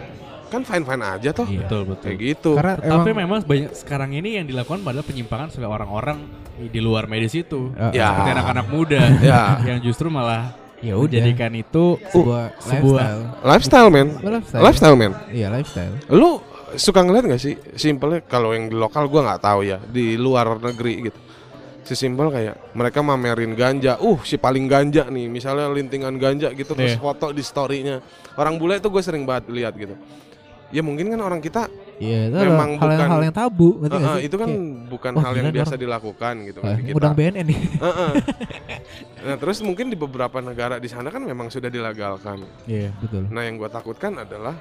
Speaker 3: kan fine-fine aja toh.
Speaker 2: Iya.
Speaker 1: betul betul
Speaker 3: Kayak gitu.
Speaker 2: karena
Speaker 1: tapi
Speaker 2: emang
Speaker 1: memang banyak sekarang ini yang dilakukan pada penyimpangan oleh orang-orang di luar medis itu
Speaker 2: Eh,
Speaker 3: Ya.
Speaker 1: seperti anak-anak muda
Speaker 3: Ya.
Speaker 1: yang justru malah
Speaker 2: ya udah
Speaker 1: menjadikan itu
Speaker 2: sebuah
Speaker 1: sebuah-
Speaker 2: lifestyle
Speaker 3: Lifestyle, man.
Speaker 2: lifestyle
Speaker 3: Lifestyle, man.
Speaker 2: iya lifestyle
Speaker 3: Lu suka ngeliat gak sih simpelnya kalau yang di lokal gua nggak tahu ya di luar negeri gitu. Sesimpel kayak mereka mamerin ganja, uh si paling ganja nih, misalnya lintingan ganja gitu terus
Speaker 1: Iya.
Speaker 3: foto di storynya. Orang bule itu gue sering banget lihat gitu. Ya mungkin kan orang kita
Speaker 2: Iya, itu
Speaker 3: Memang
Speaker 2: hal yang
Speaker 3: bukan-
Speaker 2: hal yang tabu,
Speaker 3: eh, eh,
Speaker 2: sih?
Speaker 3: itu kan
Speaker 2: Kayak,
Speaker 3: bukan
Speaker 2: wah,
Speaker 3: hal yang biasa
Speaker 2: orang.
Speaker 3: dilakukan gitu
Speaker 2: "Wah,
Speaker 3: kan di kita.
Speaker 2: Undang BNN nih.
Speaker 3: Eh, eh. Nah terus mungkin di beberapa negara di sana kan memang sudah dilegalkan.
Speaker 2: Iya, betul.
Speaker 3: Nah yang gue takutkan adalah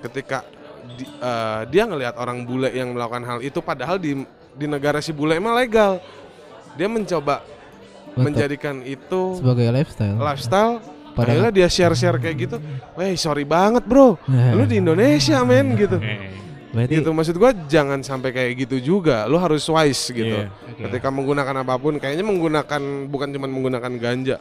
Speaker 3: ketika di- eh, dia ngelihat orang bule yang melakukan hal itu, padahal di di negara si bule emang legal, dia mencoba
Speaker 2: Untuk
Speaker 3: menjadikan itu
Speaker 2: sebagai lifestyle.
Speaker 3: lifestyle.
Speaker 2: Padahal
Speaker 3: Akhirnya dia share-share kayak gitu, weh sorry banget bro,
Speaker 2: Nah,
Speaker 3: lu di Indonesia men gitu.
Speaker 1: Eh,
Speaker 2: berarti
Speaker 3: Gitu maksud gua jangan sampai kayak gitu juga, lu harus wise gitu.
Speaker 1: iya.
Speaker 3: Ketika menggunakan apa pun, kayaknya menggunakan bukan cuma menggunakan ganja,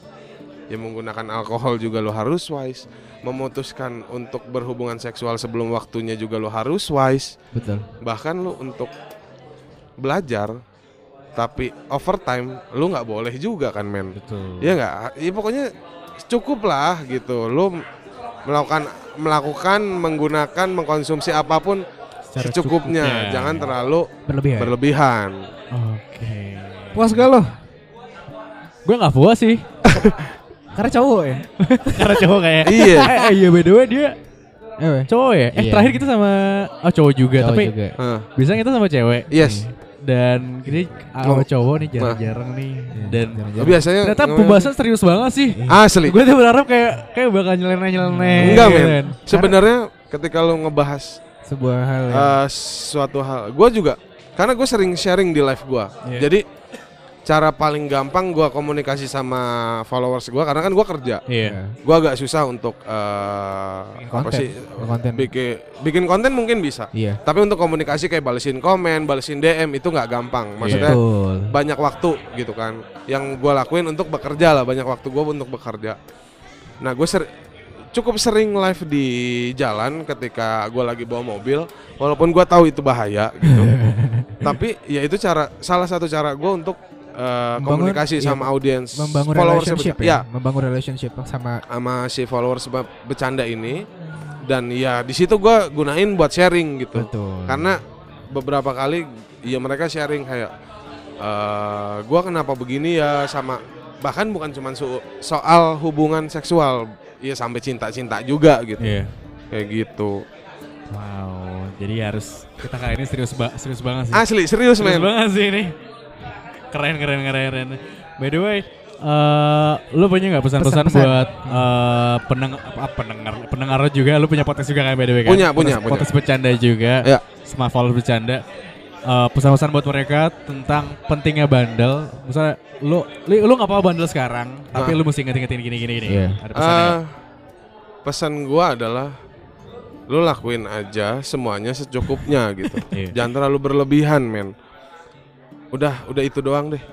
Speaker 3: ya menggunakan alkohol juga lo harus wise. Memutuskan untuk berhubungan seksual sebelum waktunya juga lo harus wise.
Speaker 2: betul.
Speaker 3: Bahkan lo untuk belajar, tapi overtime lo nggak boleh juga kan men?
Speaker 1: betul
Speaker 3: Iya nggak? Ya pokoknya cukup lah gitu. Lo melakukan melakukan menggunakan mengkonsumsi apa pun
Speaker 2: Secara
Speaker 3: secukupnya,
Speaker 1: cukup, ya.
Speaker 3: jangan terlalu
Speaker 2: Berlebihan.
Speaker 3: berlebihan.
Speaker 1: oke
Speaker 2: Puas gak lo?
Speaker 1: gue nggak puas sih
Speaker 2: Karena cowok ya.
Speaker 1: Karena cowok kayak
Speaker 3: Iya.
Speaker 1: Eh, iya by the way dia
Speaker 2: Eh,
Speaker 1: cowok ya? Eh
Speaker 2: Iya.
Speaker 1: terakhir kita sama oh cowok juga,
Speaker 2: Cowok
Speaker 1: tapi
Speaker 2: juga.
Speaker 1: Biasanya kita sama cewek.
Speaker 3: Yes.
Speaker 1: Dan ini sama cowok nih jarang-jarang nih. Dan
Speaker 2: Jarang-jarang.
Speaker 3: Biasanya
Speaker 1: ternyata pembahasan serius banget sih.
Speaker 3: asli.
Speaker 1: Gue tuh berharap kayak kayak bakal nyeleneh-nyeleneh.
Speaker 3: Enggak,
Speaker 1: gitu
Speaker 3: men.
Speaker 1: kan.
Speaker 3: Sebenarnya ketika lu ngebahas
Speaker 2: sebuah hal yang
Speaker 3: eh, suatu hal, gua juga karena gue sering sharing di live gua.
Speaker 1: Iya.
Speaker 3: Jadi cara paling gampang gua komunikasi sama followers gua karena kan gua kerja.
Speaker 1: Iya.
Speaker 3: Gua agak susah untuk eh,
Speaker 2: Bikin
Speaker 3: apa
Speaker 2: konten.
Speaker 3: sih
Speaker 2: konten.
Speaker 3: bikin bikin konten mungkin bisa.
Speaker 2: Iya.
Speaker 3: Tapi untuk komunikasi kayak balesin komen, balesin DM itu nggak gampang. Maksudnya
Speaker 2: Betul.
Speaker 3: banyak waktu gitu kan. Yang gue lakuin untuk bekerja lah, banyak waktu gue untuk bekerja. Nah gue ser cukup sering live di jalan ketika gue lagi bawa mobil, walaupun gue tahu itu bahaya gitu. Tapi ya itu cara salah satu cara gue untuk eh,
Speaker 2: Membangun-
Speaker 3: komunikasi
Speaker 2: iya,
Speaker 3: sama audiens,
Speaker 2: Membangun
Speaker 3: followers
Speaker 2: relationship ya.
Speaker 3: ya,
Speaker 2: Membangun relationship sama
Speaker 3: sama si followers be- bercanda ini. Dan ya di situ gue gunain buat sharing gitu
Speaker 2: betul.
Speaker 3: karena beberapa kali ya mereka sharing kayak eh gua kenapa begini ya sama bahkan bukan cuma so- soal hubungan seksual ya sampai cinta-cinta juga gitu
Speaker 1: Iya.
Speaker 3: kayak gitu
Speaker 1: Wow, jadi harus kita kali ini serius ba serius banget sih.
Speaker 3: asli serius
Speaker 1: serius
Speaker 3: men
Speaker 1: banget sih ini. Keren keren keren. keren. By the way, eh lu punya nggak pesan-pesan buat eh pendengar apa pendengar pendengar juga? Lu punya podcast juga kan by the way kan?
Speaker 3: Punya, punya,
Speaker 1: Podcast-
Speaker 3: punya.
Speaker 1: Podcast bercanda juga.
Speaker 3: Ya.
Speaker 1: Smart follow bercanda. Eh, pesan-pesan buat mereka tentang pentingnya bandel. Misalnya lu lu, lu nggak apa-apa bandel sekarang, tapi
Speaker 3: Ah.
Speaker 1: lu mesti inget-ingetin gini gini gini.
Speaker 2: Iya.
Speaker 1: Ada pesan?
Speaker 3: Eh, pesan gua adalah lu lakuin aja semuanya secukupnya gitu
Speaker 1: Iya.
Speaker 3: jangan terlalu berlebihan men udah udah itu doang deh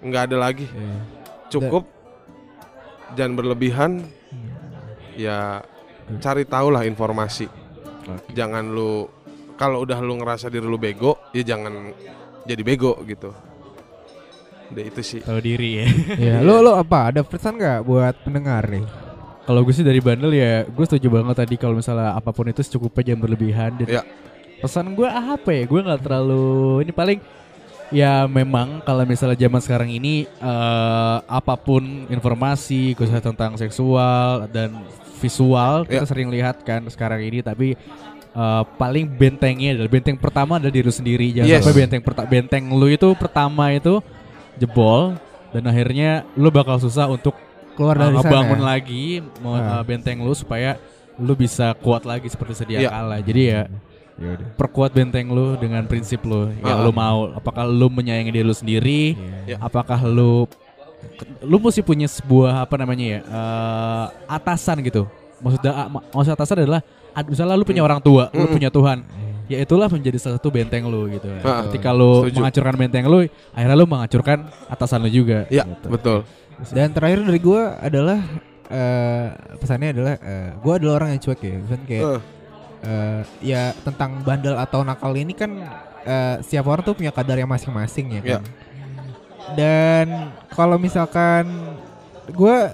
Speaker 3: nggak ada lagi
Speaker 2: Iya.
Speaker 3: cukup jangan berlebihan ya cari tahu lah informasi
Speaker 1: Oke.
Speaker 3: jangan lu kalau udah lu ngerasa diri lu bego ya jangan jadi bego gitu udah itu sih
Speaker 1: Tahu diri ya.
Speaker 2: Iya, lo lo apa? Ada pesan nggak buat pendengar nih?
Speaker 1: Kalau gue sih dari bandel ya, gue setuju banget tadi kalau misalnya apa pun itu secukupnya jangan berlebihan. Dan
Speaker 3: Ya.
Speaker 1: pesan gue apa ya? Gue nggak terlalu ini paling ya memang kalau misalnya zaman sekarang ini eh, apa pun informasi khususnya tentang seksual dan visual kita
Speaker 3: Ya.
Speaker 1: sering lihat kan sekarang ini tapi eh, paling bentengnya adalah benteng pertama adalah diri sendiri jangan
Speaker 3: Yes.
Speaker 1: sampai benteng benteng lu itu pertama itu jebol dan akhirnya lu bakal susah untuk
Speaker 2: Keluar dari
Speaker 1: uh,
Speaker 2: sana.
Speaker 1: ngebangun lagi mau uh, benteng lu supaya lu bisa kuat lagi seperti sedia
Speaker 3: Iya.
Speaker 1: kala. Jadi ya perkuat benteng lu dengan prinsip lu yang
Speaker 3: Ah.
Speaker 1: lu mau. Apakah lu menyayangi diri lu sendiri?
Speaker 2: Iya.
Speaker 3: Ya.
Speaker 1: Apakah lu lu mesti punya sebuah apa namanya ya? uh, atasan gitu. Maksudnya ah, ma- maksud atasan adalah ad- misalnya lu punya orang tua, lu
Speaker 3: Mm.
Speaker 1: punya Tuhan. Ya itulah menjadi salah satu benteng lu gitu.
Speaker 3: Ah,
Speaker 1: Ketika lu
Speaker 3: setuju.
Speaker 1: menghancurkan benteng lu, akhirnya lu menghancurkan atasan lu juga.
Speaker 3: ya
Speaker 1: gitu.
Speaker 3: betul
Speaker 2: Dan terakhir dari gua adalah eh, pesannya adalah eh, gua adalah orang yang cuek ya. Misalnya kayak
Speaker 3: Eh.
Speaker 2: Eh, ya tentang bandel atau nakal ini kan eh, setiap orang tuh punya kadarnya masing-masing ya
Speaker 3: Ya.
Speaker 2: kan. Dan kalau misalkan gua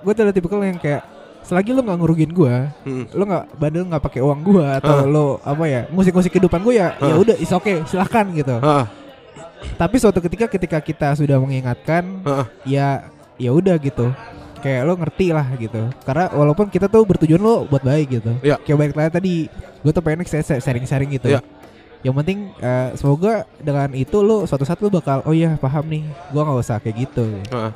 Speaker 2: gua adalah tipikal yang kayak selagi lu nggak ngurugin gua,
Speaker 3: Mm.
Speaker 2: lu nggak bandel nggak pakai uang gua atau
Speaker 3: Ah.
Speaker 2: lu apa ya musik-musik kehidupan gua ya ya
Speaker 3: Ah.
Speaker 2: udah is oke silahkan gitu.
Speaker 3: Ah,
Speaker 2: Tapi suatu ketika ketika kita sudah mengingatkan
Speaker 3: ah,
Speaker 2: ya ya udah gitu kayak lo ngerti lah gitu karena walaupun kita tuh bertujuan lo buat baik gitu
Speaker 3: Iya.
Speaker 2: kayak balik lagi tadi gue tuh pengen sharing-sharing gitu
Speaker 3: Iya.
Speaker 2: yang penting eh, semoga dengan itu lo suatu saat lo bakal oh iya paham nih gua nggak usah kayak gitu
Speaker 3: ah.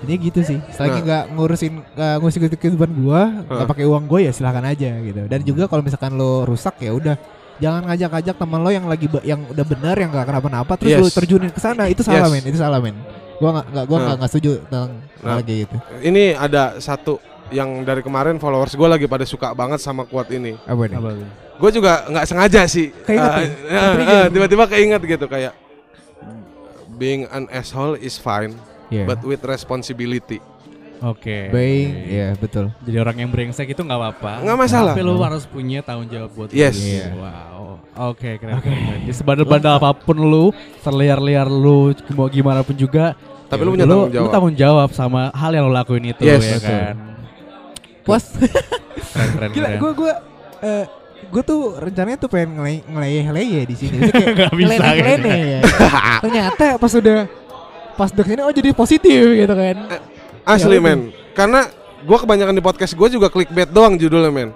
Speaker 2: jadi gitu sih selagi
Speaker 3: Nah.
Speaker 2: nggak ngurusin uh, ngurusin kehidupan gua nggak
Speaker 3: Ah.
Speaker 2: pakai uang gue ya silahkan aja gitu dan juga kalau misalkan lo rusak ya udah jangan ngajak-ngajak teman lo yang lagi yang udah benar yang nggak kenapa-napa terus
Speaker 3: Yes.
Speaker 2: lo terjunin ke sana itu salah
Speaker 3: Yes.
Speaker 2: men itu salah men gua nggak nggak gua
Speaker 3: Nah.
Speaker 2: nggak nggak setuju tentang
Speaker 3: Nah.
Speaker 2: kayak gitu
Speaker 3: ini ada satu yang dari kemarin followers gue lagi pada suka banget sama quote ini
Speaker 2: apa nih
Speaker 1: Apa tuh?
Speaker 3: gue juga nggak sengaja sih
Speaker 2: Keinget ya?
Speaker 3: ah,
Speaker 2: Trigger.
Speaker 3: ah, tiba-tiba keinget gitu kayak being an asshole is fine
Speaker 2: Iya.
Speaker 3: but with responsibility
Speaker 1: Oke.
Speaker 2: Baik,
Speaker 1: Oke.
Speaker 2: ya betul.
Speaker 1: Jadi orang yang brengsek itu nggak apa-apa.
Speaker 3: Nggak masalah.
Speaker 1: Tapi lu harus punya tanggung jawab buat
Speaker 3: Yes.
Speaker 1: diri.
Speaker 2: Iya.
Speaker 1: Wow. Oke, keren. keren. Jadi sebandel-bandel apa pun lu, terliar-liar lu mau gimana pun juga.
Speaker 3: Tapi
Speaker 1: ya
Speaker 3: lu punya
Speaker 1: lu,
Speaker 3: tanggung jawab.
Speaker 1: Lu tanggung jawab sama hal yang lu lakuin itu
Speaker 3: Yes,
Speaker 1: ya
Speaker 2: betul.
Speaker 1: kan.
Speaker 2: Puas.
Speaker 1: Keren, keren,
Speaker 2: Gila,
Speaker 1: keren.
Speaker 2: gue gue eh gue tuh rencananya tuh pengen ngele- ngeleyeh-leyeh di sini.
Speaker 1: Nggak bisa,
Speaker 2: ngeleneh-ngeleneh ya. Ternyata pas udah pas udah ke sini oh jadi positif gitu kan.
Speaker 3: Asli
Speaker 2: Ya,
Speaker 3: men karena gua kebanyakan di podcast gua juga clickbait doang judulnya men.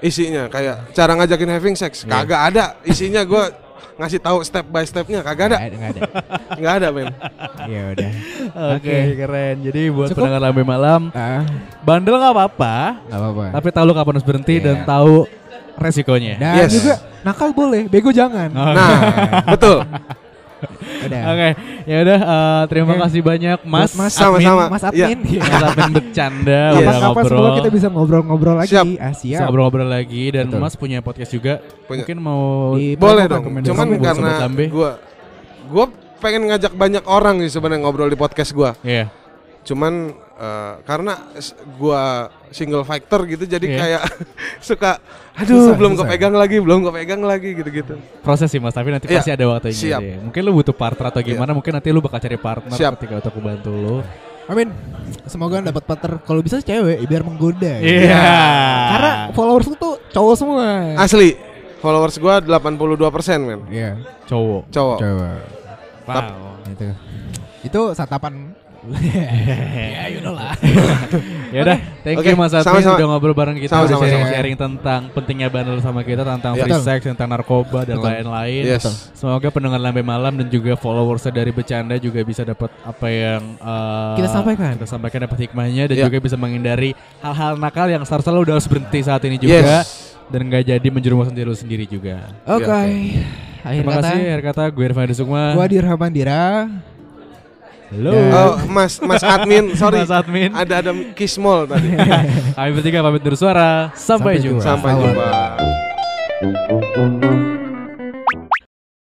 Speaker 3: Isinya kayak cara ngajakin having sex.
Speaker 1: Iya.
Speaker 3: Kagak ada isinya gua ngasih tahu step by stepnya kagak ada.
Speaker 2: Nggak ada, nggak ada.
Speaker 3: Men.
Speaker 2: Ya udah.
Speaker 1: Oke, keren. Jadi buat
Speaker 2: Cukup.
Speaker 1: pendengar lambe malam,
Speaker 2: Ah,
Speaker 1: bandel nggak apa-apa,
Speaker 2: nggak apa-apa.
Speaker 1: tapi tahu lu kapan harus berhenti
Speaker 2: Iya.
Speaker 1: dan tahu resikonya.
Speaker 2: Dan
Speaker 3: Yes.
Speaker 2: juga nakal boleh, bego jangan.
Speaker 1: Oke.
Speaker 3: Nah, betul.
Speaker 2: Udah.
Speaker 1: Oke, ya udah eh, terima
Speaker 2: Oke.
Speaker 1: kasih banyak Mas.
Speaker 2: Mas
Speaker 3: Sama-sama.
Speaker 2: Mas
Speaker 3: Iya.
Speaker 2: admin.
Speaker 1: Mas Admin bercanda
Speaker 3: Iya.
Speaker 1: udah
Speaker 2: Kapan-kapan semoga
Speaker 1: ngobrol.
Speaker 2: kita bisa ngobrol-ngobrol lagi.
Speaker 3: Siap.
Speaker 2: Ah,
Speaker 1: Bisa
Speaker 2: siap.
Speaker 1: ngobrol-ngobrol lagi dan
Speaker 2: Betul.
Speaker 1: Mas punya podcast juga.
Speaker 3: Punya.
Speaker 1: Mungkin mau
Speaker 2: Di-
Speaker 3: Boleh dong. Cuman karena gua gua pengen ngajak banyak orang sih sebenarnya ngobrol di podcast gua.
Speaker 1: Iya.
Speaker 3: Cuman eh, karena gua single factor gitu jadi
Speaker 1: Iya.
Speaker 3: kayak suka aduh
Speaker 2: Susah,
Speaker 3: belum
Speaker 2: susah.
Speaker 3: kepegang lagi, belum kepegang lagi gitu-gitu.
Speaker 1: Proses sih Mas, tapi nanti
Speaker 3: Iya.
Speaker 1: pasti ada waktunya.
Speaker 3: Siap.
Speaker 1: deh. Mungkin lu butuh partner atau gimana, mungkin nanti lu bakal cari partner
Speaker 3: Siap.
Speaker 1: ketika untuk membantu lu.
Speaker 2: Amin. Semoga dapat partner kalau bisa cewek biar menggoda.
Speaker 1: Iya.
Speaker 2: Karena followers lu tuh cowok semua.
Speaker 3: Asli followers gua 82% men.
Speaker 2: Iya.
Speaker 1: cowok.
Speaker 3: Cowok.
Speaker 2: Cowok.
Speaker 1: Wow.
Speaker 2: Itu. Itu santapan. ya, you know lah.
Speaker 1: Ya udah, thank
Speaker 3: Oke,
Speaker 1: you Mas Admin
Speaker 3: sama-sama.
Speaker 1: udah ngobrol bareng kita,
Speaker 3: Sama-sama,
Speaker 1: udah
Speaker 2: sama.
Speaker 1: sharing-sharing tentang pentingnya bandel sama kita tentang
Speaker 3: Ya.
Speaker 1: free
Speaker 2: Betul.
Speaker 1: sex, tentang narkoba dan lain-lain.
Speaker 3: Yes.
Speaker 1: Semoga pendengar lambe malam dan juga followers dari bercanda juga bisa dapat apa yang eh,
Speaker 2: Kita sampaikan.
Speaker 1: Kita sampaikan dapat hikmahnya dan
Speaker 3: Ya.
Speaker 1: juga bisa menghindari hal-hal nakal yang seharusnya lo udah harus berhenti saat ini juga
Speaker 3: Yes.
Speaker 1: dan nggak jadi menjerumuskan diri lo sendiri juga.
Speaker 2: Oke.
Speaker 3: Oke.
Speaker 2: Akhir
Speaker 1: Terima
Speaker 2: kata.
Speaker 1: kasih, akhir kata gue Irfan Sukma.
Speaker 2: Gua Dirham Mandira.
Speaker 1: Halo.
Speaker 2: Dan-
Speaker 3: Oh, Mas Mas admin, sorry.
Speaker 1: Mas Admin.
Speaker 3: Ada ada kismol tadi.
Speaker 1: Kami bertiga pamit bersuara. Sampai,
Speaker 2: Sampai
Speaker 1: jumpa.
Speaker 2: jumpa.
Speaker 3: Sampai jumpa.